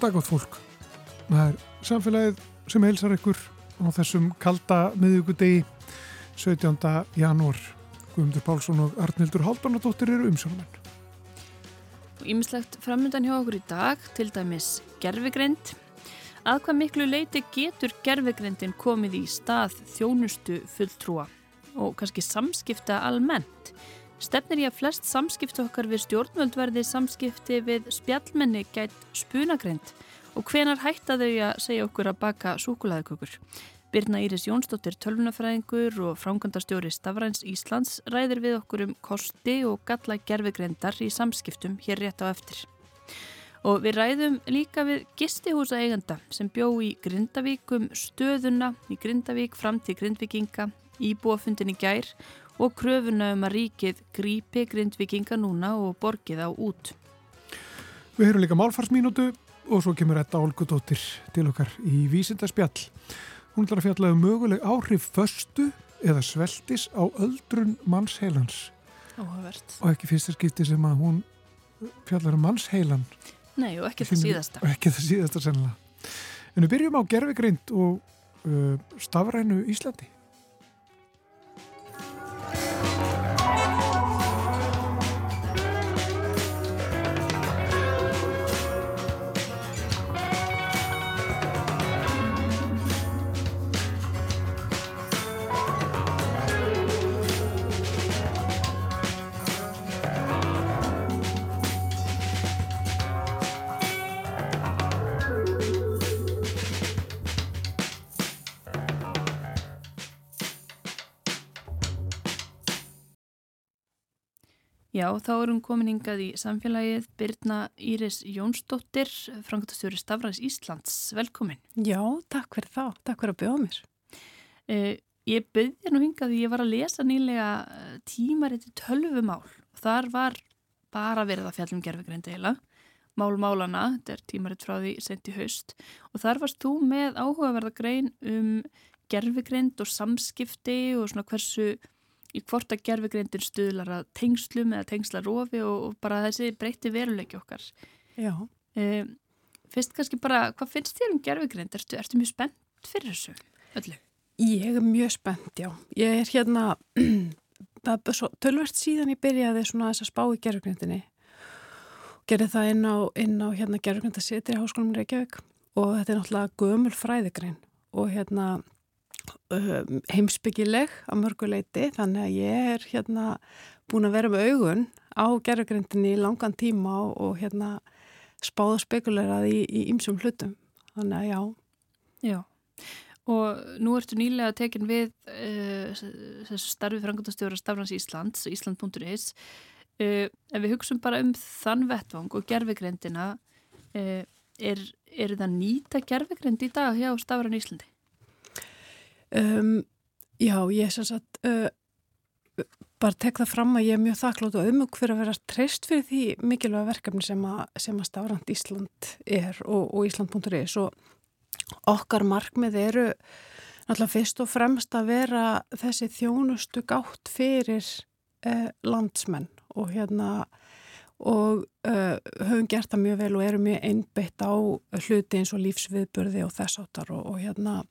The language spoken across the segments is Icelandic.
Góðan dag átt fólk. Það er samfélagið sem heilsar ykkur á þessum kalda miðugudegi 17. janúar. Guðmundur Pálsson og Arnildur Haldunadóttir eru umsjónumenn. Ímislegt framöndan hjá okkur í dag, til dæmis gerfigreind. Að hvað miklu leiti getur gerfigreindin komið í stað þjónustu fulltrúa og kannski samskipta almennt. Stefnir ég að flest samskipti okkar við stjórnvöld verði samskipti við spjallmenni gætt spunagreind og hvenar hætta þau að segja okkur að baka súkulæðukökur. Birna Íris Jónsdóttir tölvunafræðingur og frangandastjóri Stafræns Íslands ræðir við okkur um kosti og galla gerfigreindar í samskiptum hér rétt á eftir. Og við ræðum líka við gistihúsa eiganda sem bjó í Grindavík um stöðuna í Grindavík fram til Grindvikinga, í gær og kröfuna um að ríkið grípi grindvikinga núna og borgið á út. Við höfum líka málfarsmínútu og svo kemur þetta Olgudóttir til okkar í vísindarspjall. Hún ætlar að fjalla um möguleg áhrif föstu eða sveltis á öldrun mannsheilans. Áhugavert. Og ekki fyrsta skipti sem að hún fjallar um mannsheilan. Nei, og ekki það síðasta. Og ekki það síðasta sennilega. En við byrjum á gerfigrind og uh, stafrænu Íslandi. Þá erum komin hingað í samfélagið Birna Íris Jónsdóttir, frangtastjóri Stafræs Íslands. Velkomin. Já, takk fyrir þá. Takk fyrir að bjóða mér. Eh, ég byrði nú hingað því ég var að lesa nýlega tímariti tölvumál. Þar var bara verið að fjallum gerfugreindi heila. Málmálana, þetta er tímarit frá því sent í haust. Og þar varst þú með áhugaverða grein um gerfugreind og samskipti og svona hversu í hvort að gerfugreindin stuðlar að tengslum eða tengslarofi og, og bara þessi breyti veruleiki okkar. Já. Um, fyrst kannski bara, hvað finnst þér um gerfugreind? Ertu, ertu mjög spennt fyrir þessu öllu? Ég er mjög spennt, já. Ég er hérna, tölvert síðan ég byrjaði svona þess að spá í gerfugreindinni. Gerði það inn á, inn á hérna gerfugreindasetri í Háskólum Reykjavík og þetta er náttúrulega gömul fræðigrein og hérna heimsbyggileg að mörguleiti þannig að ég er hérna búin að vera með augun á gerðugrindinni í langan tíma og, og hérna spáð og spekulerað í ymsum hlutum. Þannig að já. Já, og nú ertu nýlega tekin við uh, þessu starfi frangandastjóra Stafrans Íslands, Ísland.is uh, ef við hugsun bara um þann vettvang og gerðugrindina uh, er, er það nýta gerðugrind í dag hjá Stafran Íslandi? Um, já, ég sem sagt uh, bara tek það fram að ég er mjög þakklátt og umug fyrir að vera treyst fyrir því mikilvæga verkefni sem að, sem að Stafrand Ísland er og, og Ísland.is og okkar markmið eru náttúrulega fyrst og fremst að vera þessi þjónustu gátt fyrir uh, landsmenn. Og hérna og uh, höfum gert það mjög vel og erum mjög einbeitt á hluti eins og lífsviðburði og þess áttar og, og hérna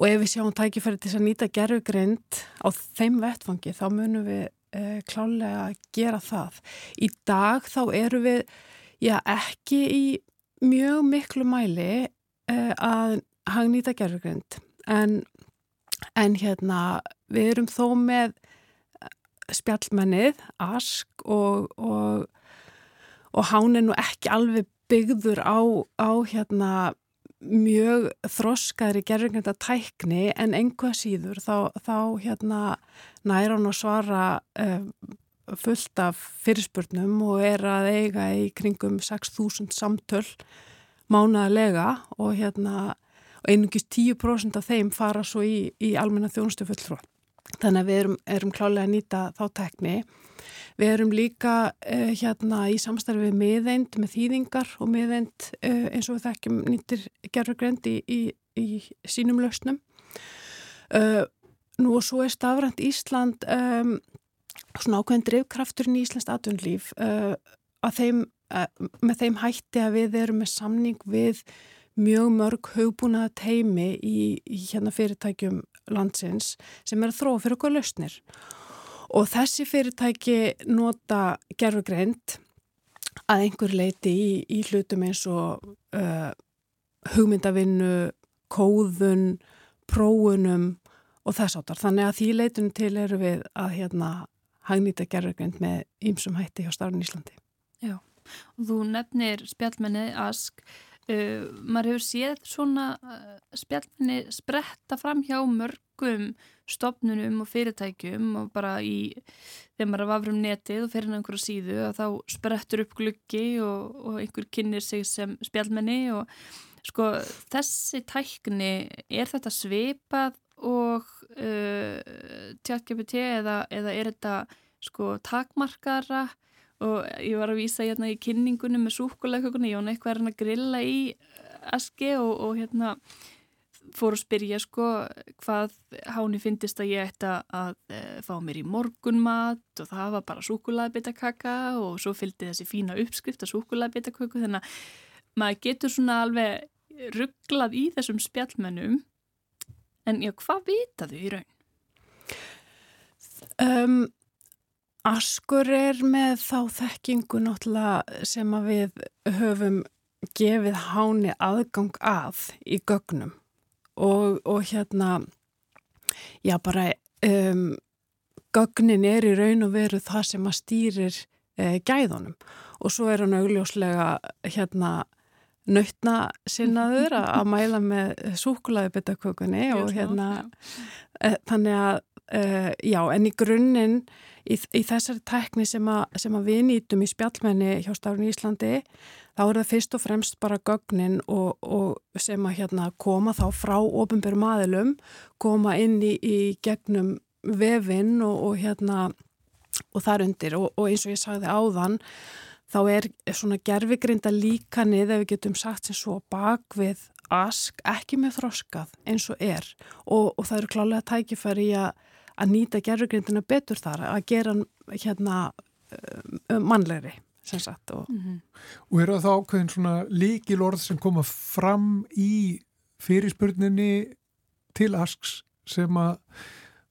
Og ef við sjáum tækifæri til að nýta gerfugrind á þeim vettfangi þá munum við eh, klálega gera það. Í dag þá eru við já, ekki í mjög miklu mæli eh, að hagnýta gerfugrind en, en hérna við erum þó með spjallmennið, ask og, og, og hán er nú ekki alveg byggður á, á hérna mjög þroskaðri gerðingenda tækni en einhvað síður þá, þá hérna næra hann að svara uh, fullt af fyrirspurnum og er að eiga í kringum 6.000 samtöl mánaðlega og hérna og einungis 10% af þeim fara svo í, í almenna þjónustu fulltrú. Þannig að við erum, erum klálega að nýta þá tekni. Við erum líka uh, hérna í samstarfi við miðeind með þýðingar og miðeind uh, eins og við þekkjum nýttir gerðurgrend í, í, í sínum lausnum. Uh, nú og svo er stafrænt Ísland um, svona ákveðin drivkrafturinn í Íslands atvinnlíf að þeim með þeim hætti að við erum með samning við mjög mörg hugbúnaða teimi í, í hérna fyrirtækjum landsins sem er að þróa fyrir okkur lausnir og þessi fyrirtæki nota gerfugreint að einhver leiti í, í hlutum eins og uh, hugmyndavinnu, kóðun, próunum og þess áttar. Þannig að því leitunum til eru við að hérna hagnýta gerðurgrind með ýmsum hætti hjá Starfinn Íslandi. Já, og þú nefnir spjallmenni Ask. Uh, maður hefur séð svona uh, spjallmenni spretta fram hjá mörgum stopnunum og fyrirtækjum og bara í þegar maður vafrum netið og fyrir einhverja síðu að þá sprettur upp gluggi og, og einhver kynir sig sem spjallmenni og sko þessi tækni er þetta svipað og uh, tjáttgjöpiti eða, eða er þetta sko takmarkara? Og ég var að vísa hérna í kynningunum með súkuleikugunni, ég var eitthvað að grilla í aski og, og hérna fór að spyrja sko hvað háni finnist að ég ætti að e, fá mér í morgunmat og það var bara súkulæðbitakaka og svo fylgdi þessi fína uppskrift af súkulæðbitaköku þannig að maður getur svona alveg rugglað í þessum spjallmennum En já, hvað vita þau í raun? Um, askur er með þá þekkingu náttúrulega sem að við höfum gefið háni aðgang að í gögnum og, og hérna, já bara um, gögnin er í raun og veru það sem að stýrir uh, gæðunum. Og svo er hann augljóslega hérna nautna sinnaður að mæla með súkulaði betakökunni og hérna e, þannig að e, já en í grunninn í, í þessari tækni sem, a, sem að við nýtum í spjallmenni hjá í Íslandi þá er það fyrst og fremst bara gögnin og, og sem að hérna koma þá frá ofinbjörn maðilum koma inn í, í gegnum vefinn og, og hérna og þar undir. Og, eins og ég sagði áðan þá er svona gerfigrinda líkanið ef við getum sagt sem svo bakvið ask ekki með þroskað eins og er. Og það eru klálega tækifæri í að, að nýta gerfigrindina betur þar að gera hérna um, mannlegri sem sagt og, mm -hmm. og eru það ákveðin svona líkilorð sem koma fram í fyrirspurninni til asks sem að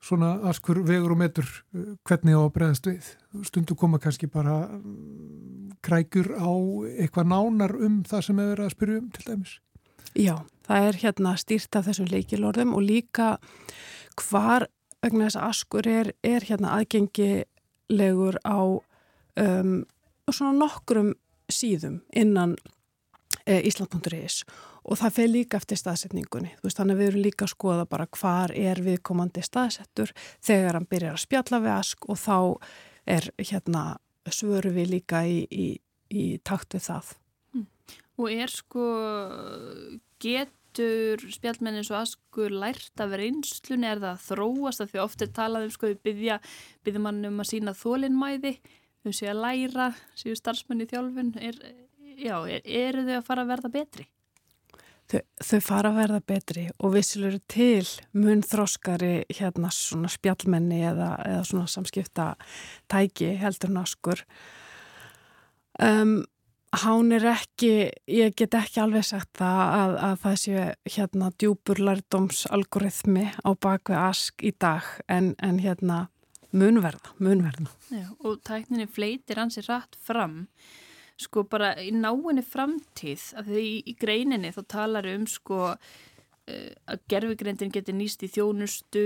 svona askur vegur og metur uh, hvernig á að bregðast við. Stundu koma kannski bara um, krækur á eitthvað nánar um það sem hefur að spyrja um til dæmis. Já, það er hérna stýrt af þessum leikilorðum og líka hvar vegna þess að askur er, er hérna aðgengilegur á um, svona nokkrum síðum innan e, Ísland.is og það fyrir líka eftir staðsetningunni. Veist, þannig að við erum líka að skoða bara hvar er viðkomandi staðsettur þegar hann byrjar að spjalla við ask og þá er hérna svöru við líka í, í, í takt við það. Mm. Og er sko getur spjallmennin svo askur lært af reynslun er það þróast að því ofte talaðum sko við byggja byggja mann um að sína þólinnmæði þau séu að læra, séu starfsmenni þjálfun. Er, já, er, eru þau að fara að verða betri? þau, þau fara að verða betri og vissilur til mun þróskari hérna svona spjallmenni eða, eða svona samskipta tæki heldur naskur um, hán er ekki ég get ekki alveg sagt það að, að það sé hérna djúpur lærdómsalgoritmi á bakvið ask í dag en, en hérna munverða, munverða Já, og tækninni fleitir hansi rætt fram sko bara í náinni framtíð að því í, í greininni þá talar um sko uh, að gerfugreindin getur nýst í þjónustu,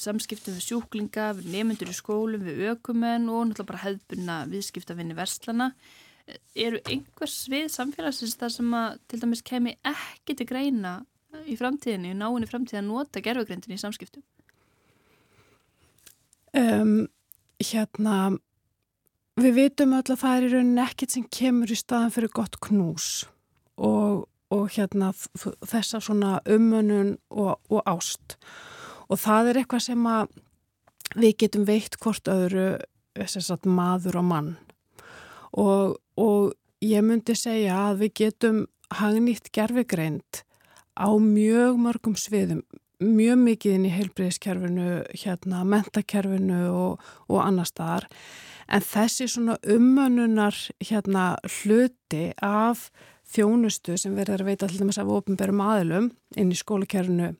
samskiptum við sjúklinga, við nemyndur í skólum, við ökumenn og náttúrulega bara hefðbunna viðskiptafinni verslana. Eru einhvers við samfélagsins þar sem að til dæmis kemi ekki til greina í framtíðinni, í náinni framtíð að nota gerfugreindin í samskiptum? Um, hérna Við vitum öll að það er í rauninni ekkert sem kemur í staðan fyrir gott knús og, og hérna þessa svona umönun og, og ást og það er eitthvað sem að við getum veitt hvort öðru sagt, maður og mann og, og ég myndi segja að við getum hagnýtt gerfigreind á mjög mörgum sviðum mjög mikið inn í heilbreyðiskerfinu, hérna, mentakerfinu og, og annar staðar. En þessi svona umönunar hérna hluti af þjónustu sem verður að veita til dæmis af ofinberum aðilum inn í skólakerfinu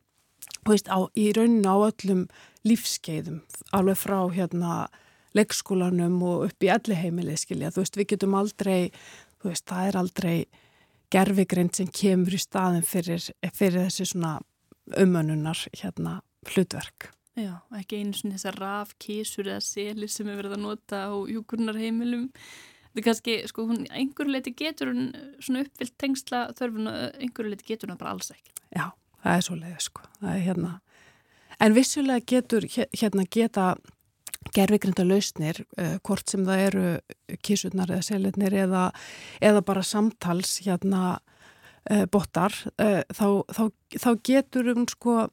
á, í rauninu á öllum lífskeiðum alveg frá hérna leikskólanum og upp í allir heimilið skilja, þú veist við getum aldrei þú veist það er aldrei gerfigrind sem kemur í staðin fyrir, fyrir þessi svona umönunar hérna hlutverk. Já, ekki einu svona þessar rafkísur eða selir sem er verið að nota á júkurnarheimilum. Það er kannski, sko, hún, einhverju leiti getur hún svona uppfyllt tengsla þörfun og einhverju leiti getur hún bara alls ekki. Já, það er svo leiðið, sko. Það er hérna. En vissulega getur, hérna, geta gerfigrinda lausnir, uh, hvort sem það eru kísurnar eða selirnir eða, eða bara samtals, hérna, uh, botar, uh, þá, þá, þá getur hún, sko,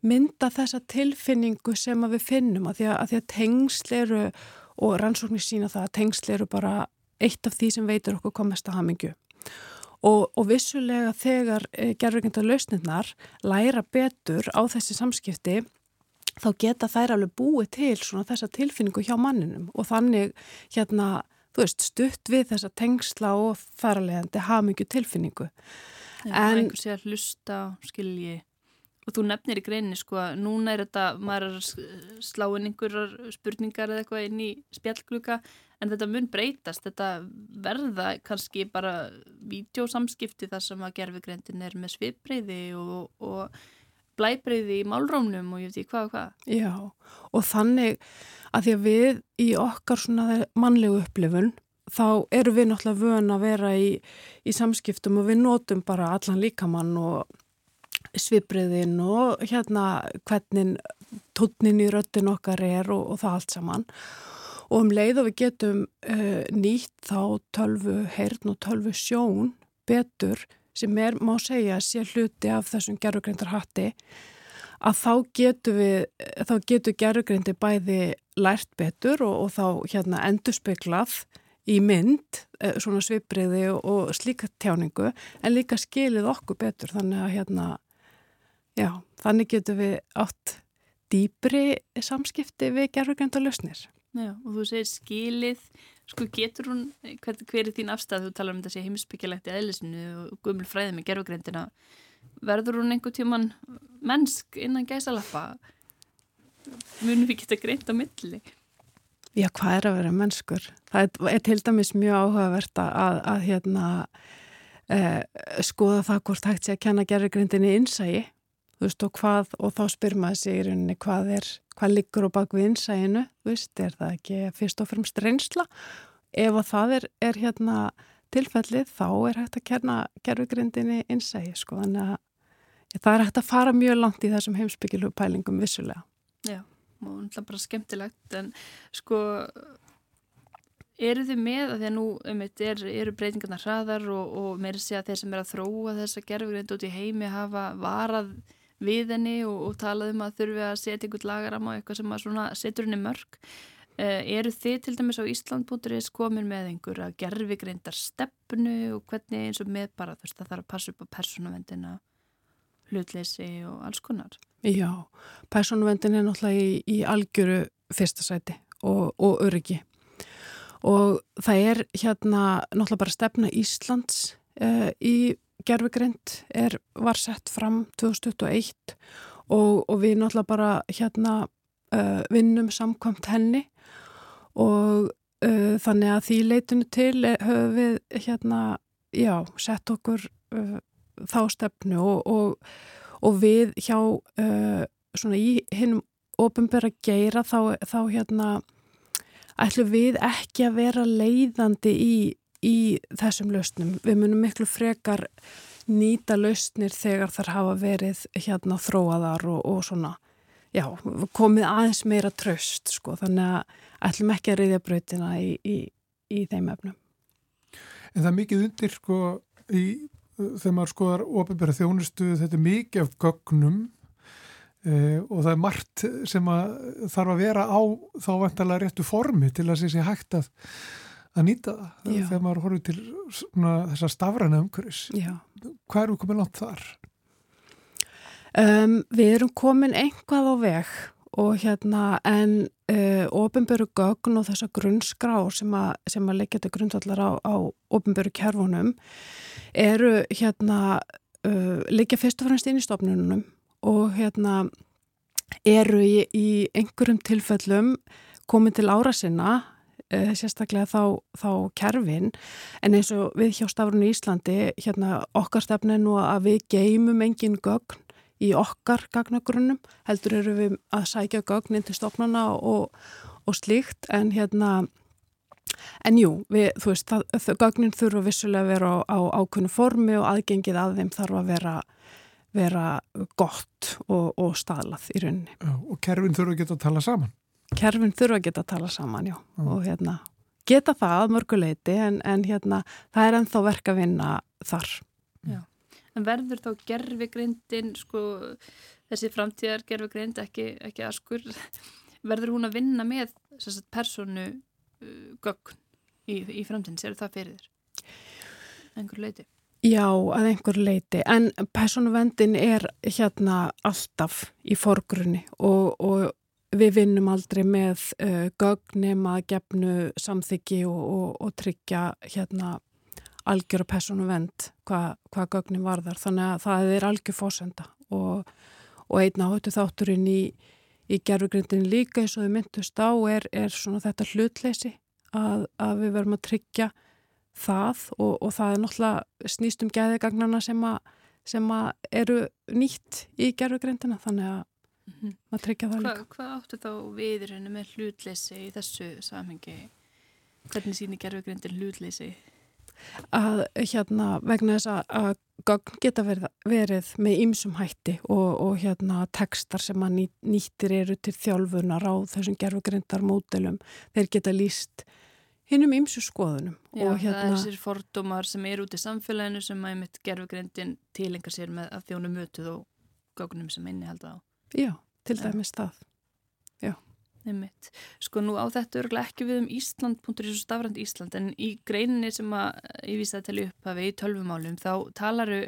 mynda þessa tilfinningu sem við finnum að því að, að, að tengsl eru og rannsóknir sína það að tengsl eru bara eitt af því sem veitur okkur komast að hamingju. Og, og vissulega þegar gerðurkynna lausnirnar læra betur á þessi samskipti þá geta þær alveg búið til svona þessa tilfinningu hjá manninum og þannig hérna þú veist stutt við þessa tengsla og faralegandi hamingju tilfinningu. En einhver sé að hlusta skilji. Og þú nefnir í greinni sko að núna er þetta, maður er að slá inn einhverjar spurningar eða eitthvað inn í spjallkluka en þetta mun breytast, þetta verða kannski bara videósamskipti þar sem að gerfugrindin er með svipbreyði og, og blæbreyði í málrómnum og ég veit ekki hvað og hvað. Já og þannig að því að við í okkar svona mannlegu upplifun þá eru við náttúrulega vöna að vera í, í samskiptum og við notum bara allan líkamann og svipriðin og hérna hvernig tótnin í röttin okkar er og, og það allt saman og um leið og við getum uh, nýtt þá tölvu heyrn og tölvu sjón betur sem er, má segja, sé hluti af þessum gerðugreindar hatti að þá getur við, þá getur gerðugreindi bæði lært betur og, og þá hérna endurspeglað í mynd, uh, svona svipriði og, og slíka tjáningu en líka skilið okkur betur þannig að hérna Já, þannig getur við átt dýbri samskipti við gerðurgrænta lausnir. Já, og þú segir skilið, sko getur hún, hver, hver er þín afstæð, þú talar um þetta sé heimsbyggjalegt í eðlisinu og gumil fræði með gerðurgræntina, verður hún einhver tíman mennsk innan gæsalappa? Munum við geta greint á milli? Já, hvað er að vera mennskur? Það er, til dæmis mjög áhugavert að, að, að hérna, eh, skoða það hvort hægt sé að kenna gerðurgræntinni innsægi þú veist, og hvað, og þá spyr maður sig í rauninni hvað er, hvað liggur á bakvið innsæginu, þú veist, er það ekki fyrst og fremst reynsla ef að það er, er hérna tilfellið, þá er hægt að kerna gerfugrindinni innsægi, sko, þannig að það er hægt að fara mjög langt í þessum heimsbyggilu pælingum vissulega. Já, og náttúrulega bara skemmtilegt, en sko eru þið með að því að nú um eitt er, eru breytingarna hraðar og, og meira sé að þeir sem er að þróa þessa gerfugrind út í heimi hafa varað við henni og, og talað um að þurfi að setja einhvern lagaram á eitthvað sem að setur henni mörg. Uh, eru þið til dæmis á Ísland.is komin með einhver að gerfi greindar stefnu og hvernig eins og með bara þú veist það þarf að passa upp á persónavendina, hlutleysi og alls konar? Já, persónavendin er náttúrulega í, í algjöru fyrsta sæti og, og öryggi og það er hérna náttúrulega bara stefna Íslands uh, í gerfugrind er, var sett fram 2021 og, og við náttúrulega bara hérna uh, vinnum samkvæmt henni og uh, þannig að því leitinu til höfum við hérna, já, sett okkur uh, þá stefnu og, og, og við hjá uh, svona í hinn ofinbæra geira þá, þá hérna ætlum við ekki að vera leiðandi í í þessum lausnum. Við munum miklu frekar nýta lausnir þegar þar hafa verið hérna þróaðar og, og svona, já, komið aðeins meira tröst, sko, þannig að ætlum ekki að reyðja brautina í, í, í þeim efnum. En það er mikið undir, sko, í, þegar maður skoðar ofinbæra þjónustu, þetta er mikið af gögnum eh, og það er margt sem að þarf að vera á þá vantalega réttu formi til að sé hægt að að nýta það Já. þegar maður horfið til svona, þessa stafræna umhverfis hvað eru komin átt þar? Um, við erum komin einhvað á veg og hérna en uh, ofinböru gögn og þessa grunnskrá sem að, sem að leggja þetta grundvallar á, á ofinböru kerfunum eru hérna uh, leggja fyrst og fremst inn í stofnunum og hérna eru í, í einhverjum tilfellum komið til ára sinna uh, sérstaklega þá, þá kerfin en eins og við hjá Stafrun í Íslandi hérna okkar stefna er nú að við geymum engin gögn í okkar gagnagrunnum, heldur eru við að sækja gögnin til stofnana og, og slíkt en hérna en jú, við, þú veist, það, gögnin þurfa vissulega að vera á, á ákunnu formi og aðgengið að þeim þarf að vera vera gott og, og staðlað í rauninni. Já, og kerfin þurfa að geta að tala saman? Kerfin þurfa að geta að tala saman, já, já. og hérna geta það mörguleiti en, en hérna það er ennþá verk að vinna þar. Já. En verður þá gerfigrindin, sko, þessi framtíðar gerfigrind, ekki, ekki askur, verður hún að vinna með personu uh, gögn í, í framtíðin? Ser það fyrir þér? Engur leiti? Já, að einhver leiti, en personuvendin er hérna alltaf í forgrunni og, og við vinnum aldrei með uh, gögnum að gefnu samþyggi og, og, og tryggja hérna algjör og personuvend hvað hva gögnin varðar. Þannig að það er algjör fósenda og, og einna hóttu þátturinn í, í gerfugrindin líka eins og þau myndust á er, er svona þetta hlutleysi að, að við verum að tryggja það og, það er náttúrulega snýst um gæðigagnana sem, sem að eru nýtt í gerfugrindina þannig að mm -hmm. Hva, Hvað áttu þá viðrunni með hlutleysi í þessu samhengi? Hvernig sýnir gerfugrindin hlutleysi? að hérna vegna þess að, gögn geta verið, verið með ýmsum hætti og, og hérna tekstar sem að ný, nýttir eru til þjálfunar á þessum gerfugrindar módelum, þeir geta líst hinnum ýmsu skoðunum Já, og hérna... það er þessir fordómar sem er út í samfélaginu sem að gerfugrindin tilengar sér með að þjónu mötuð og gögnum sem inni held að á Já, til dæmis það. Já. Einmitt. Sko nú á þetta örgulega ekki við um Ísland.is og stafrand Ísland en í greininni sem að ég vísa að tala upp hafi í tölvumálum þá talaru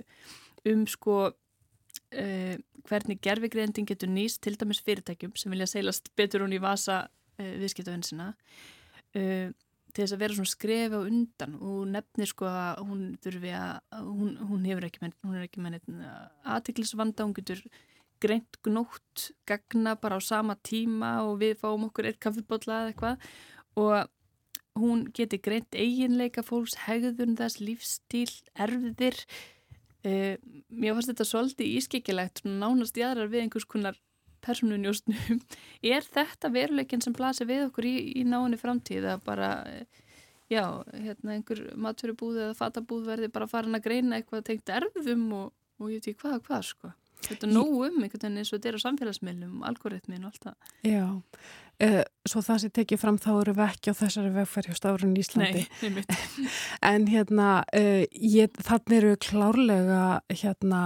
um sko uh, hvernig gerfigreindin getur nýst til dæmis fyrirtækjum sem vilja seilast betur hún í vasa uh, viðskiptavinsina uh, til þess að vera svona skrefi á undan. Og nefnir sko að hún þurfi að hún, hún hefur ekki með, hún er ekki með aðtiklisvanda, hún getur greint gnótt gagna bara á sama tíma og við fáum okkur eitt kaffibotla eða eitthvað og hún geti greint eiginleika fólks, hegðun þess, lífstíl, erfiðir. Uh, mér fannst þetta svolítið ískikilegt, nánast í aðrar við einhvers konar personunjóstnum. Er þetta veruleikin sem blasir við okkur í, í náinni framtíð að bara, já, hérna einhver matfyrirbúð eða fatabúð verði bara farin að greina eitthvað tengt erfiðum og, og ég veit ekki hvað og hvað sko. Þetta er nógu um einhvern veginn eins og þetta er á samfélagsmiðlum, algoritmin og allt það. Já, uh, svo það sem tekið fram þá eru við ekki á þessari vegferð hjá Stárun Íslandi. Nei, nefnitt. en hérna, uh, þannig eru klárlega hérna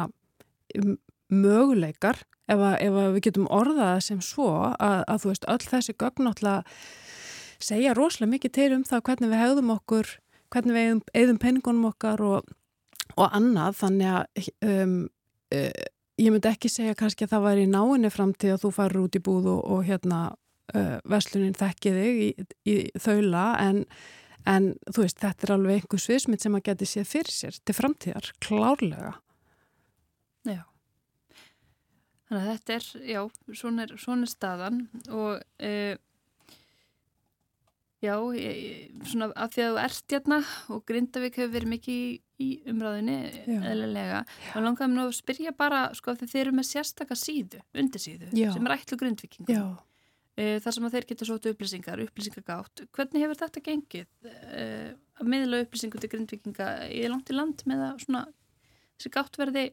möguleikar ef, að, ef að við getum orðað sem svo að, að þú veist, öll þessi gögn náttúrulega segja rosalega mikið til um það hvernig við hegðum okkur, hvernig við eigðum penningunum okkar og, og annað, þannig að um, uh, ég myndi ekki segja kannski að það var í náinni framtíð að þú farur út í búð og, og hérna uh, veslunin þekki þig í, í þaula en, en þú veist þetta er alveg einhver sviðsmynd sem að geti séð fyrir sér til framtíðar, klárlega. Já. Þannig að þetta er, já, svona er, svona er staðan og uh, já, ég, svona af því að þú ert hérna og Grindavík hefur verið mikið í í umræðinni eðlilega. Og langaðum nú að spyrja bara sko þegar þeir eru með sérstakka síðu, undirsíðu Já. sem er ætlu grindvikingu e, þar sem að þeir geta sótu upplýsingar, upplýsingagátt. Hvernig hefur þetta gengið e, að miðla upplýsingu til grindvikinga í langt í land með að svona þessi gátt verði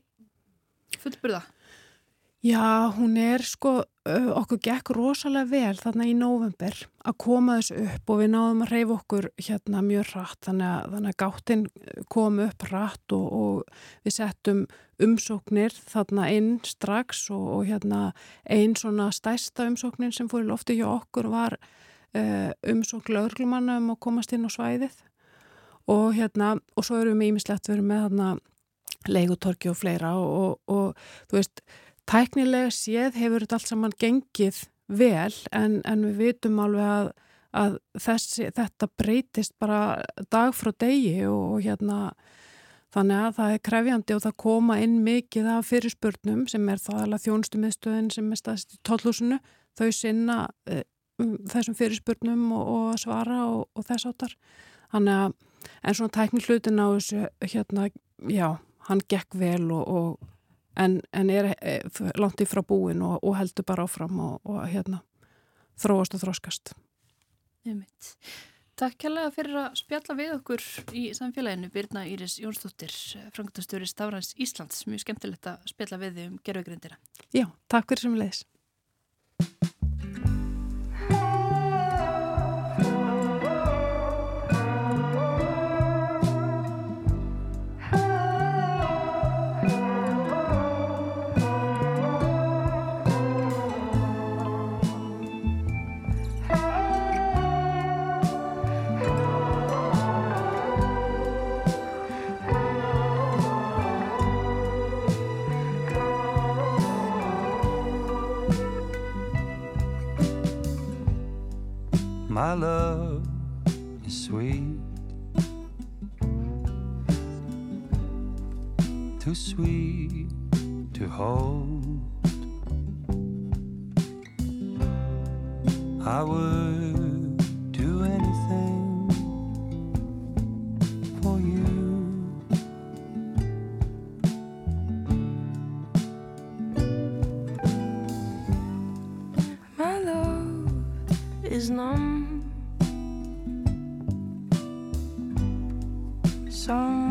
fullburða? Já, hún er sko, okkur gekk rosalega vel þarna í nóvember að koma þessu upp og við náðum að reyfa okkur hérna mjög rætt þannig að, þannig að gáttin kom upp rætt og, og við settum umsóknir þarna inn strax og, og hérna einn svona stæsta umsóknin sem fór í lofti hjá okkur var uh, umsókn laurglumanna um að komast inn á svæðið. Og hérna og svo erum við ímislegt verið með þarna leigutorki og fleira og, og þú veist tæknilega séð hefur þetta allt saman gengið vel en, en við vitum alveg að, að þessi, þetta breytist bara dag frá degi og, og hérna þannig að það er krefjandi og það koma inn mikið af fyrirspurnum sem er það alveg þjónustumiðstöðin sem er staðist í tollúsinu þau sinna e, þessum fyrirspurnum og, og svara og, og þess áttar þannig að en svona tækni hlutin á þessu hérna, já, hann gekk vel og en, en er e, langt í frá búin og, og heldur bara áfram og, og hérna þróast og þróskast Einmitt. Takk kærlega fyrir að spjalla við okkur í samfélaginu Birna Íris Jónsdóttir, frangtastjóri Stárans Íslands. Mjög skemmtilegt að spjalla við um gerðugrindina. Já, takk fyrir sem leiðis. My love is sweet, too sweet to hold. I would do anything for you. My love is numb. song.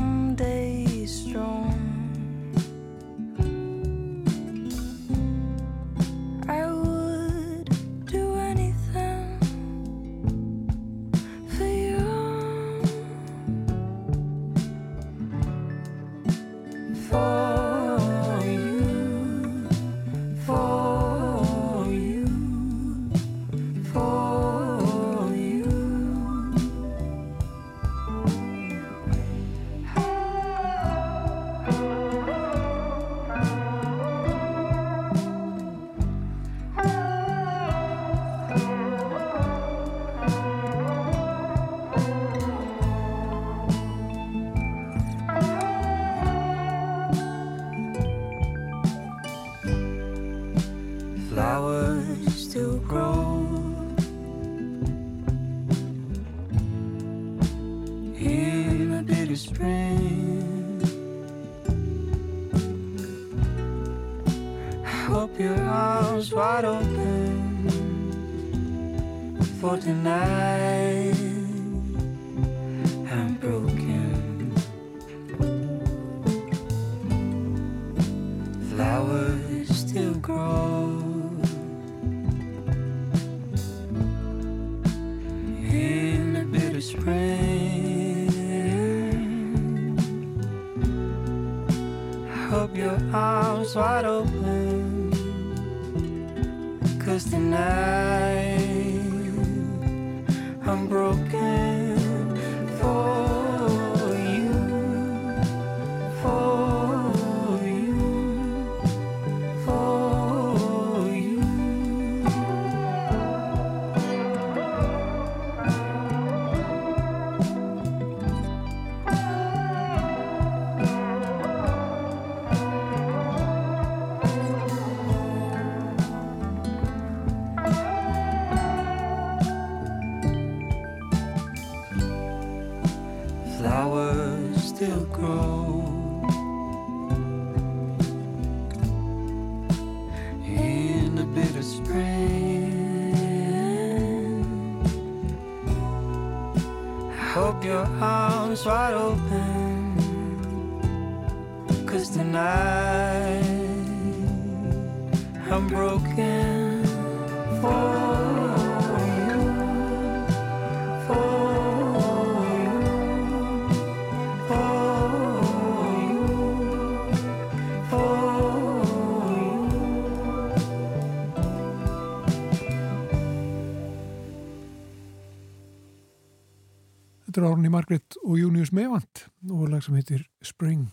Er Árni Margret og Június Mevand og lag sem heitir Spring.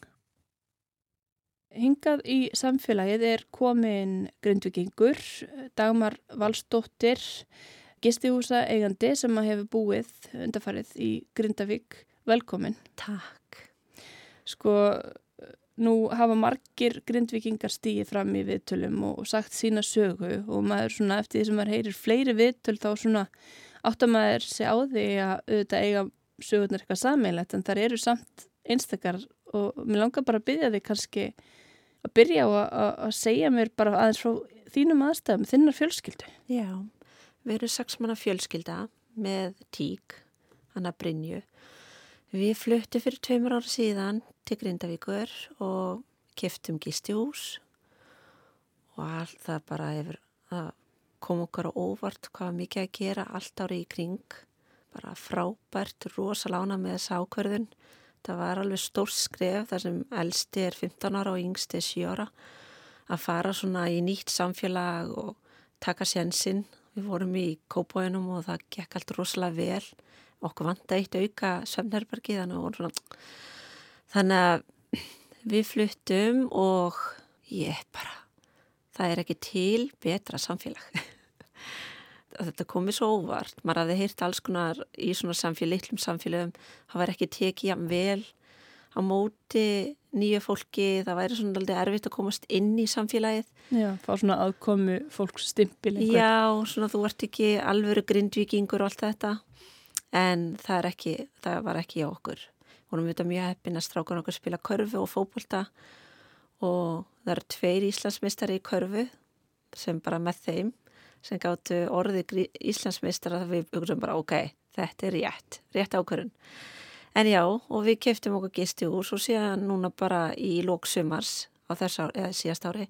hingað í samfélagið er komin grindvikingur, Dagmar Valstóttir, gistihúsa eigandi sem að hefur búið undarfarið í Grindavík. Velkomin. Takk. Sko, nú hafa margir grindvikingar stíið fram í viðtölum og sagt sína sögu og maður svona eftir því sem maður heyrir fleiri viðtöl þá svona áttamæður sé á því að auðvitað eiga sögurnar eitthvað sammeilegt en þar eru samt einstakar og mér langar bara að byggja þig kannski að byrja á að, segja mér bara aðeins frá þínum aðstæðum, þinnar fjölskyldu. Já, við erum sex manna fjölskylda með tík, hann að Brynju. Við fluttum fyrir tveimur ára síðan til Grindavíkur og keftum gistihús og allt það bara hefur að kom okkar á óvart hvað mikið að gera allt ári í kring bara frábært, rosalána með þessa ákverðun það var alveg stór skref þar sem elsti er 15 ára og yngsti er 7 ára að fara svona í nýtt samfélag og taka sénsinn. Við vorum í kópóinum og það gekk allt rosalega vel. Okkur vant að eitt auka sömnherbergi þannig að þannig að við fluttum og ég bara það er ekki til betra samfélag þetta komið svo óvart. Maður hafði heyrt alls konar í svona samfélag, litlum samfélagum það var ekki tekið jafn vel á móti nýju fólki. Það væri svona aldrei erfitt að komast inn í samfélagið. Já, fá svona aðkomu fólks stimpil einhver. Já, svona þú ert ekki alvöru grindvikingur og allt þetta en það, ekki, það var ekki á okkur. Vorum við þetta mjög heppin að strákun okkur spila körfu og fókbólta og það eru tveir Íslandsmeistari í körfu sem bara með þeim sem gáttu orði Íslandsmeistara það við hugsaum bara ok, þetta er rétt, rétt ákvörun. En já, og við keftum okkur gisti hús og síðan núna bara í lóksumars á þess ári, eða síðast ári,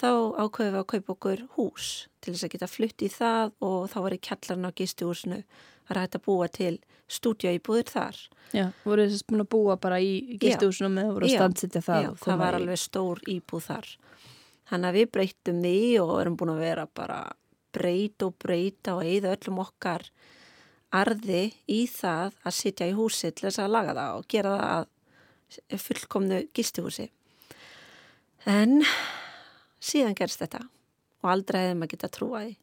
þá ákveðum við að kaupa okkur hús til þess að geta flutt í það og þá var í kjallarna á gisti húsinu að ræta að búa til stúdja íbúðir þar. Já, voru þess að búa bara í gisti húsinu með að voru að standsitja það? Já, það var alveg stór íbúð þar. Þannig að við breytum því og erum búin að vera bara breyta og breyta og eigða öllum okkar arði í það að sitja í húsi til þess að laga það og gera það að fullkomnu gistihúsi. En síðan gerst þetta og aldrei hefði maður getað trúaði.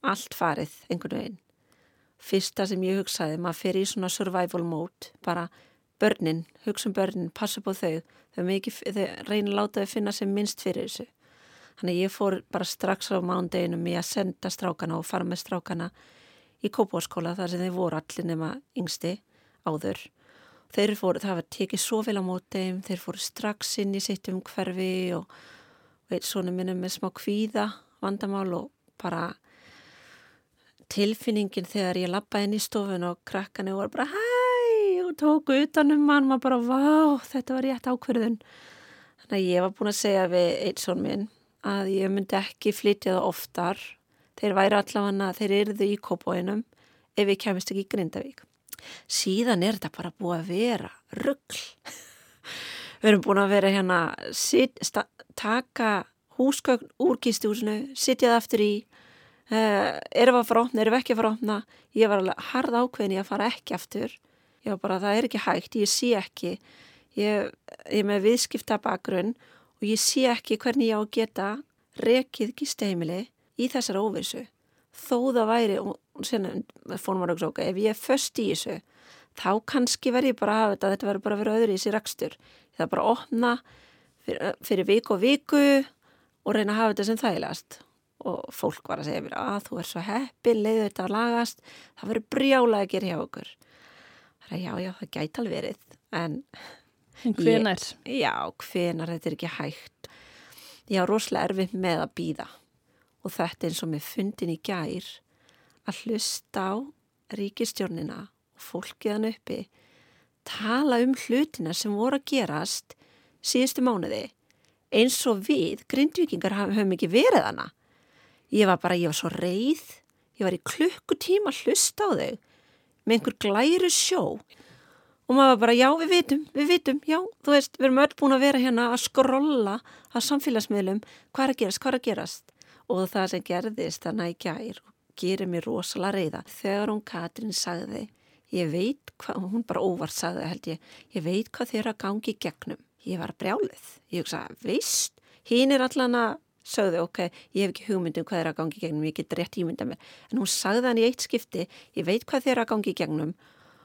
Allt farið einhvern veginn. Fyrsta sem ég hugsaði, maður fyrir í svona survival mode, bara börnin, hugsa um börnin, passa på þau, þau, þau reyna að láta þau finna sem minnst fyrir þessu. Þannig ég fór bara strax á mándeginum í að senda strákana og fara með strákana í kópáskóla þar sem þeir voru allir nema yngsti áður. Þeir fóru, það var tekið svo vel á móteim, þeir fóru strax inn í sitt um hverfi og, og eitt svona minnum með smá kvíða vandamál og bara tilfinningin þegar ég lappa inn í stofun og krakkani voru bara hæ og tóku utanum mann, maður bara vá þetta var rétt ákverðun. Þannig að ég var búin að segja við eitt són minn að ég myndi ekki flytja það oftar. Þeir væri allavega, þeir eruðu í kópóinum ef ég kemist ekki í Grindavík. Síðan er þetta bara búið að vera ruggl við erum búin að vera hérna sit, sta, taka húsgögn úr kistihúsinu, sitja það aftur í. Uh, erum við að fara ofna, erum við ekki að fara ofna ég var alveg hard ákveðin ég að fara ekki aftur. Ég var bara, það er ekki hægt, ég sé ekki. Ég, ég með viðskipta bakgrunn og ég sé ekki hvernig ég á að geta rekið gisteimili í þessar óvissu. Þó það væri, og sérna fórum að rauksóka, ef ég er först í þessu, þá kannski verði ég bara að hafa þetta, þetta verður bara að vera öðru í þessi rekstur. Það er bara að opna fyrir, fyrir viku og viku og reyna að hafa þetta sem þægilegast. Og fólk var að segja mér að þú er svo heppi, leiðu þetta að lagast, það verður brjálega að gera hjá okkur. Það er já, já, það gæti alveg verið, en Hvenar? Já, hvenar, þetta er ekki hægt. Ég á rosalega erfið með að býða og þetta eins og með fundin í gær að hlusta á ríkistjórnina og fólkiðan uppi tala um hlutina sem voru að gerast síðustu mánuði eins og við, grindvikingar, hafum ekki verið hana. Ég var bara, ég var svo reið, ég var í klukkutíma að hlusta á þau með einhver glæru sjó og maður bara já við vitum, við vitum, já þú veist við erum öll búin að vera hérna að skrolla að samfélagsmiðlum. Hvað er að gerast, hvað er að gerast? Og það sem gerðist þannig að gær gerir mér rosalega reyða þegar hún Katrin sagði ég veit hvað, hún bara óvart sagði held ég, ég veit hvað þeirra gangi gegnum. Ég var brjálið. Ég hugsa, veist, hinn er allan að sögðu, ok, ég hef ekki hugmyndum hvað er að gangi gegnum, ég get rétt ímynda mér. En hún sagði hann í eitt skipti, ég veit hvað þeir að gangi gegnum.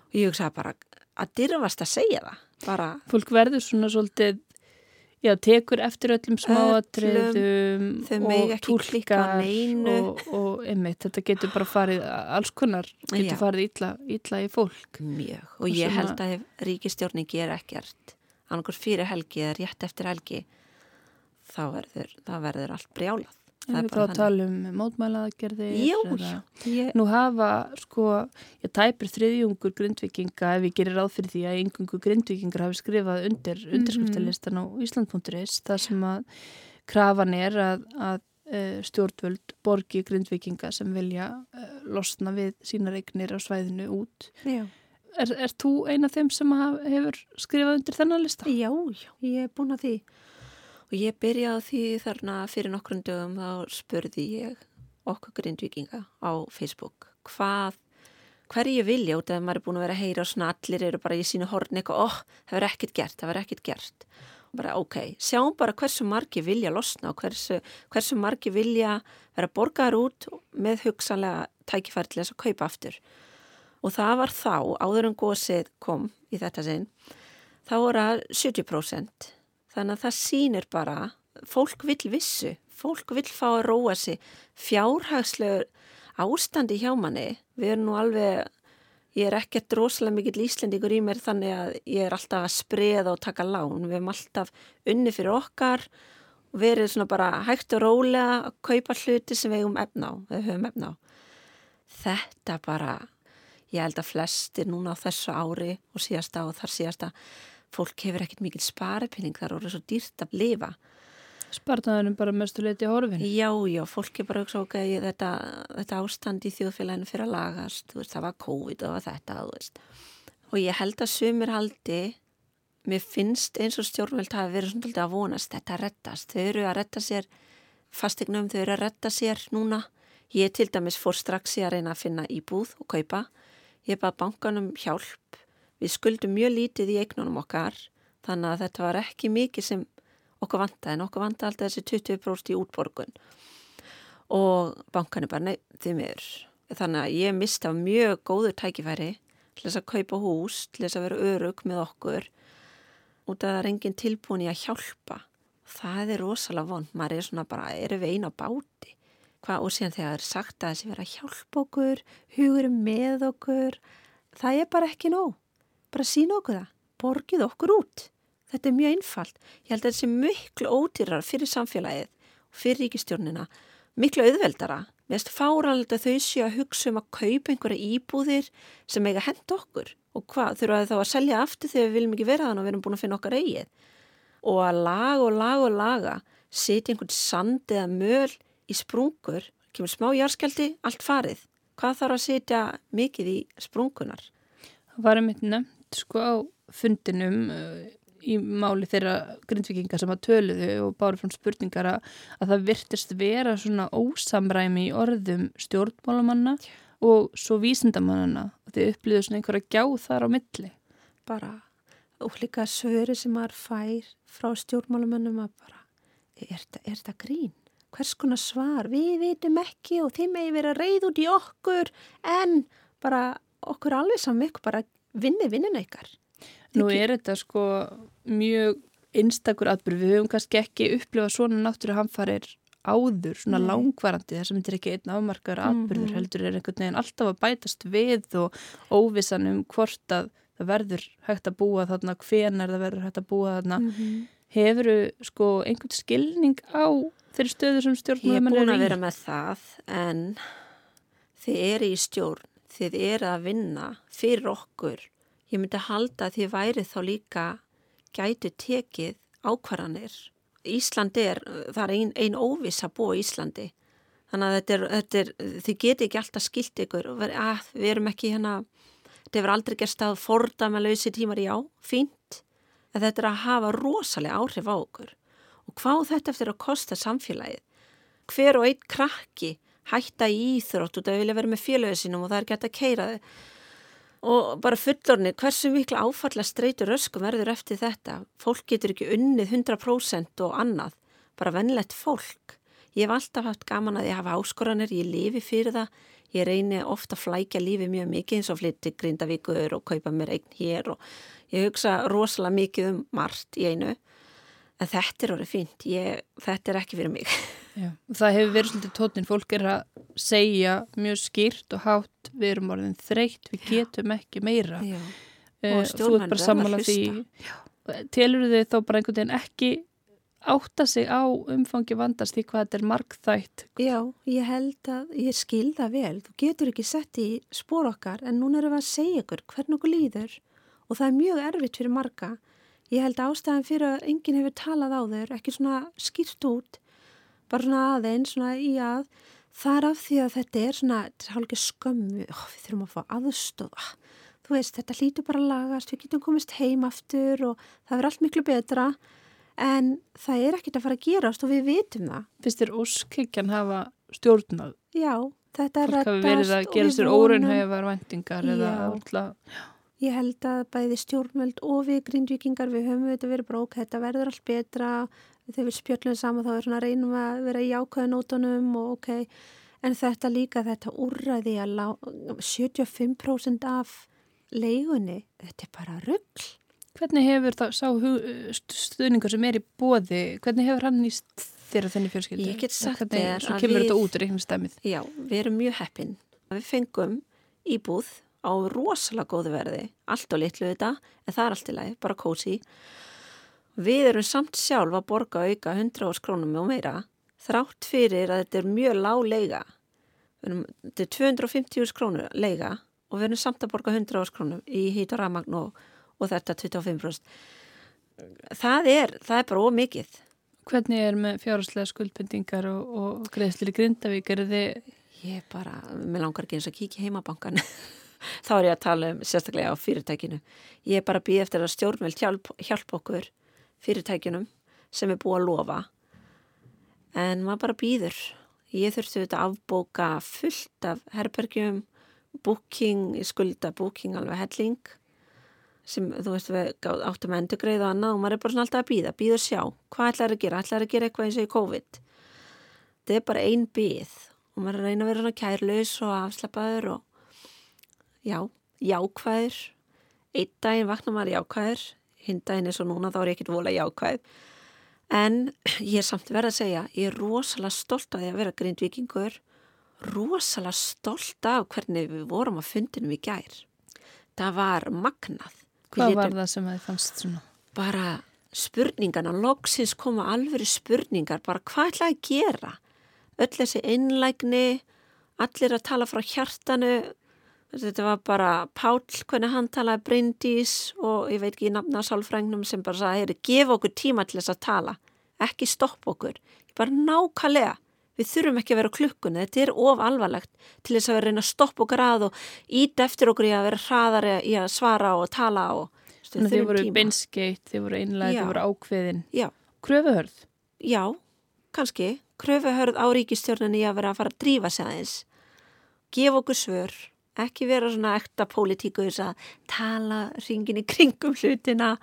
Og ég hugsa bara að dyrfast að segja það. Bara, Fólk verður svona svolítið, já, tekur eftir öllum smáatriðum og neinu. og, og einmitt, þetta getur bara farið alls konar, getur Já. farið illa, illa í fólk. mjög. Og Og ég svona- held að ef ríkistjórnin ger ekkert, annarkur fyrir helgi eða rétt eftir helgi, þá verður, þá verður allt brjálað. Það er þá að tala um mótmælaðgerðir já. Ég, Nú hafa, sko, ég tæpir þriðjungur grindvikinga ef ég gerir ráð fyrir því að einhverjum grindvikingar hafi skrifað undir Mhm. undirskriftarlistan á Ísland.is þar sem að krafan er að, að uh, stjórnvöld borgi grindvikinga sem vilja uh, losna við sínar eignir á svæðinu út. já. Er, er þú ein af þeim sem hefur skrifað undir þennan lista? Já, já, ég er búin að því. Og ég byrjaði því þarna fyrir nokkrum dögum þá spurði ég okkur grindvikinga á Facebook hvað, hverju vilja út af að maður er búin að vera að heyra og svona allir eru bara í sínu horni eitthvað, óh, það verður ekkert gert, það verður ekkert gert. Og bara, ok, sjáum bara hversu margi vilja losna og hversu, hversu margi vilja vera borgaðar út með hugsanlega tækifæri til þess að kaupa aftur. Og það var þá, áður en gósið kom í þetta sinn, þá voru það 70%. Þannig að það sýnir bara, fólk vill vissu, fólk vill fá að róa sig, fjárhagslegur ástandi hjá manni. Við erum nú alveg, ég er ekkert rosalega mikill íslendingur í mér þannig að ég er alltaf að spreða og taka lán. Við erum alltaf unni fyrir okkar og verið svona bara hægt og rólega að kaupa hluti sem við við höfum efna á. Þetta bara, ég held að flestir núna á þessu ári og síðasta og þar síðasta fólk hefur ekkert mikil sparepinning þar og er svo dýrt að lifa. Spartaðunum bara mestu leiti horfin. Já, já, fólk er bara að ok, þetta, þetta ástand í þjóðfélaginu fyrir að lagast, veist, það var COVID og þetta. Og ég held að sumir haldi, mér finnst eins og stjórnveld hafi verið svona að vonast, þetta rettast, þau eru að retta sér fastegnum, þau eru að retta sér núna. Ég til dæmis fór strax í að reyna að finna íbúð og kaupa. Ég bað bankanum hjálp. Við skuldum mjög lítið í eignunum okkar, þannig að þetta var ekki mikið sem okkur vantaði, en okkur vantaði alltaf þessi 20% í útborgun og bankan er bara, nei, þið miður. Þannig að ég mista mjög góður tækifæri til þess að kaupa hús, til þess að vera örug með okkur út að það er engin tilbúin í að hjálpa. Það er rosalega vond, maður er svona bara, erum við eina báti? Hva, og síðan þegar það er sagt að þessi vera að hjálpa okkur, hugur með okkur, það er bara ekki nóg. Bara sína okkur það, borgið okkur út. Þetta er mjög einfalt. Ég held að þetta sé miklu ódýrar fyrir samfélagið og fyrir ríkistjórnina, miklu auðveldara. Mér finnst fáralegt að þau séu að hugsa um að kaupa einhverja íbúðir sem eiga henda okkur. Og hvað, þurfa þau þá að selja aftur þegar við viljum ekki vera þannig og við erum búin að finna okkar eigið. Og að laga og laga og laga, setja einhvern sand eða möl í sprungur, kemur smá járskjaldi, allt farið. Hvað þarf að setja mikið í sprungunar? Það var einmitt nefnt sko á fundinum uh, í máli þeirra grindvikinga sem að töluðu og báru frá spurningar að, að það virtist vera svona ósamræmi í orðum stjórnmálamanna og svo vísindamannana og þau upplýðu svona einhverja gjá þar á milli. bara og líka svöri sem maður fær frá stjórnmálumönnum að bara, er er þetta grín? Hvers konar svar? Við vitum ekki og þeim megi vera reyð út í okkur en bara okkur alveg saman ykkur bara vinni vinnina ykkar. Nú er þetta sko mjög einstakur atbyrð, við höfum kannski ekki upplifað svona náttúru hamfarir áður, svona Nei. langvarandi þar sem þetta er ekki einn afmarkaður atbyrður Mhm. heldur er einhvern veginn alltaf að bætast við og óvissan um hvort að það verður hægt að búa þarna, hvenar það verður hægt að búa þarna. Mm -hmm. Hefur sko einhvern skilning á þeirri stöðu sem Ég er búin að vera með það en þið eru í stjórn, þið eru að vinna fyrir okkur. Ég myndi halda að þið værið þá líka gætu tekið ákvarðanir. Ísland er, það er ein, ein óviss að búa Íslandi. Þannig að þetta er, þetta er, þið geti ekki alltaf skilt ykkur að við erum ekki hérna, þetta hefur aldrei gerst að forda með lausi tímar já, fínt. En þetta er að hafa rosalega áhrif á okkur. Og hvað þetta eftir að kosta samfélagið? hver og einn krakki hætta í íþrótt út að vilja vera með félögu sínum og það er gett að keira þau. Og bara fullorni, hversu mikla áfalla streytur öskum verður eftir þetta? Fólk getur ekki unnið 100% og annað, bara vennlegt fólk. Ég hef alltaf haft gaman að ég hafa áskoranir, ég lifi fyrir það. Ég reyni ofta að flækja lífi mjög mikið eins og flytti grindavíkur og kaupa mér einn hér og ég hugsa rosalega mikið um margt í einu. En þetta er orðið fínt, ég, þetta er ekki fyrir mig Já, það hefur verið svolítið tótnin, fólk er að segja mjög skýrt og hátt við erum orðin þreytt, við getum ekki meira. Já. uh, Og að því. telur þið þá bara einhvern veginn ekki átta sig á umfangi vandast því hvað þetta er markþætt Já, ég held að ég skil það vel. Þú getur ekki sett í spór okkar en núna erum við að segja ykkur hvernig okkur líður og það er mjög erfitt fyrir marga. Ég held ástæðan fyrir að enginn hefur talað á þeir, ekki svona skýrt út, bara svona aðeins, svona í að það er af því að þetta er svona, er hálfgeir skömmu, Ó, við þurfum að fá aðstofa. Þú veist, þetta lítur bara að lagast, við getum komist heim aftur og það verður allt miklu betra en það er ekkert að fara að gerast og við vitum það. finnst þér óskikjan hafa stjórnað Já, þetta er hafi reddast verið að og gera við sér vonum- óraunhæfar vendingar eða alltaf Ég held að bæði stjórnvöld og við grindvikingar við höfum þetta verið bara ok, þetta verður allt betra, þegar við spjöllum saman þá er svona reynum að vera í ákveða nótunum og ok, en þetta líka þetta úrræði að lá, 75% af leigunni, þetta er bara rugg. Hvernig hefur það sá stuðningur sem er í bóði, hvernig hefur hann nýst þér og þenni fjölskyldu? Ég get sagt þér Svo að kemur við- þetta út. Já, við erum mjög heppin. Við fengum íbúð á rosalega góðu verði, allt og litlu þetta, en það er allt í lagi, bara kósi. Við erum samt sjálf að borga auka 100 árs krónum og meira, þrátt fyrir að þetta er mjög lág leiga. Við erum, þetta er 250 árs krónur leiga og við erum samt að borga 100 árs krónum í hít og rafmagn og, og þetta 25%. Það er, það er bara ómikið. Hvernig er með fjárháslega skuldbendingar og, og greiðslir í Grindavík? Er þið, Ég bara, mér langar ekki eins að kíkja heimabankan. Þá er ég að tala um sérstaklega á fyrirtækinu. Ég er bara að býða eftir að stjórnveld hjálp, hjálp okkur fyrirtækinum sem er búið að lofa. En maður bara býður. Ég þurfti þetta að afbóka fullt af herbergjum, booking, ég skulda booking alveg helling sem þú veist við áttum að endurgreið og annað og maður er bara svona alltaf að býða, og sjá. Hvað ætlar að gera, ætlar að gera eitthvað eins og í COVID? Þetta er bara ein býð og maður er að reyna að vera svona kærlaus og afslappaður og já, jákvæður. Einn daginn vaknar maður jákvæður hinn daginn er svo núna þá er ég ekkert vola jákvæð en ég er samt verið að segja ég er rosalega stolt af því að vera grindvikingur rosalega stolt af hvernig við vorum að fundinum í gær það var magnað hvað var það sem þið fannst svona? bara spurningarna, loksins koma alveg spurningar, bara hvað ætla að gera? Öll þessi einlægni, allir að tala frá hjartanu, þetta var bara Páll, hvernig hann talaði Bryndís og ég veit ekki nafna sálfrængnum sem bara sagði, heyri, gefa okkur tíma til þess að tala, ekki stoppa okkur, bara nákvæmlega. Við þurfum ekki að vera klukkunni, þetta er of alvarlegt til þess að vera reyna að stoppa okkur að og ít eftir okkur í að vera hraðari í að svara og tala og Þannig að þið voru tíma. beinskeitt, þið voru einlega, þið voru ákveðin. Já, Kröfuhörð, já, kannski. Kröfuhörð á ríkistjórninni í að vera að fara að drífa sig aðeins. Gefa okkur svör, ekki vera svona ekta pólitíkus að tala ringin í kringum hlutina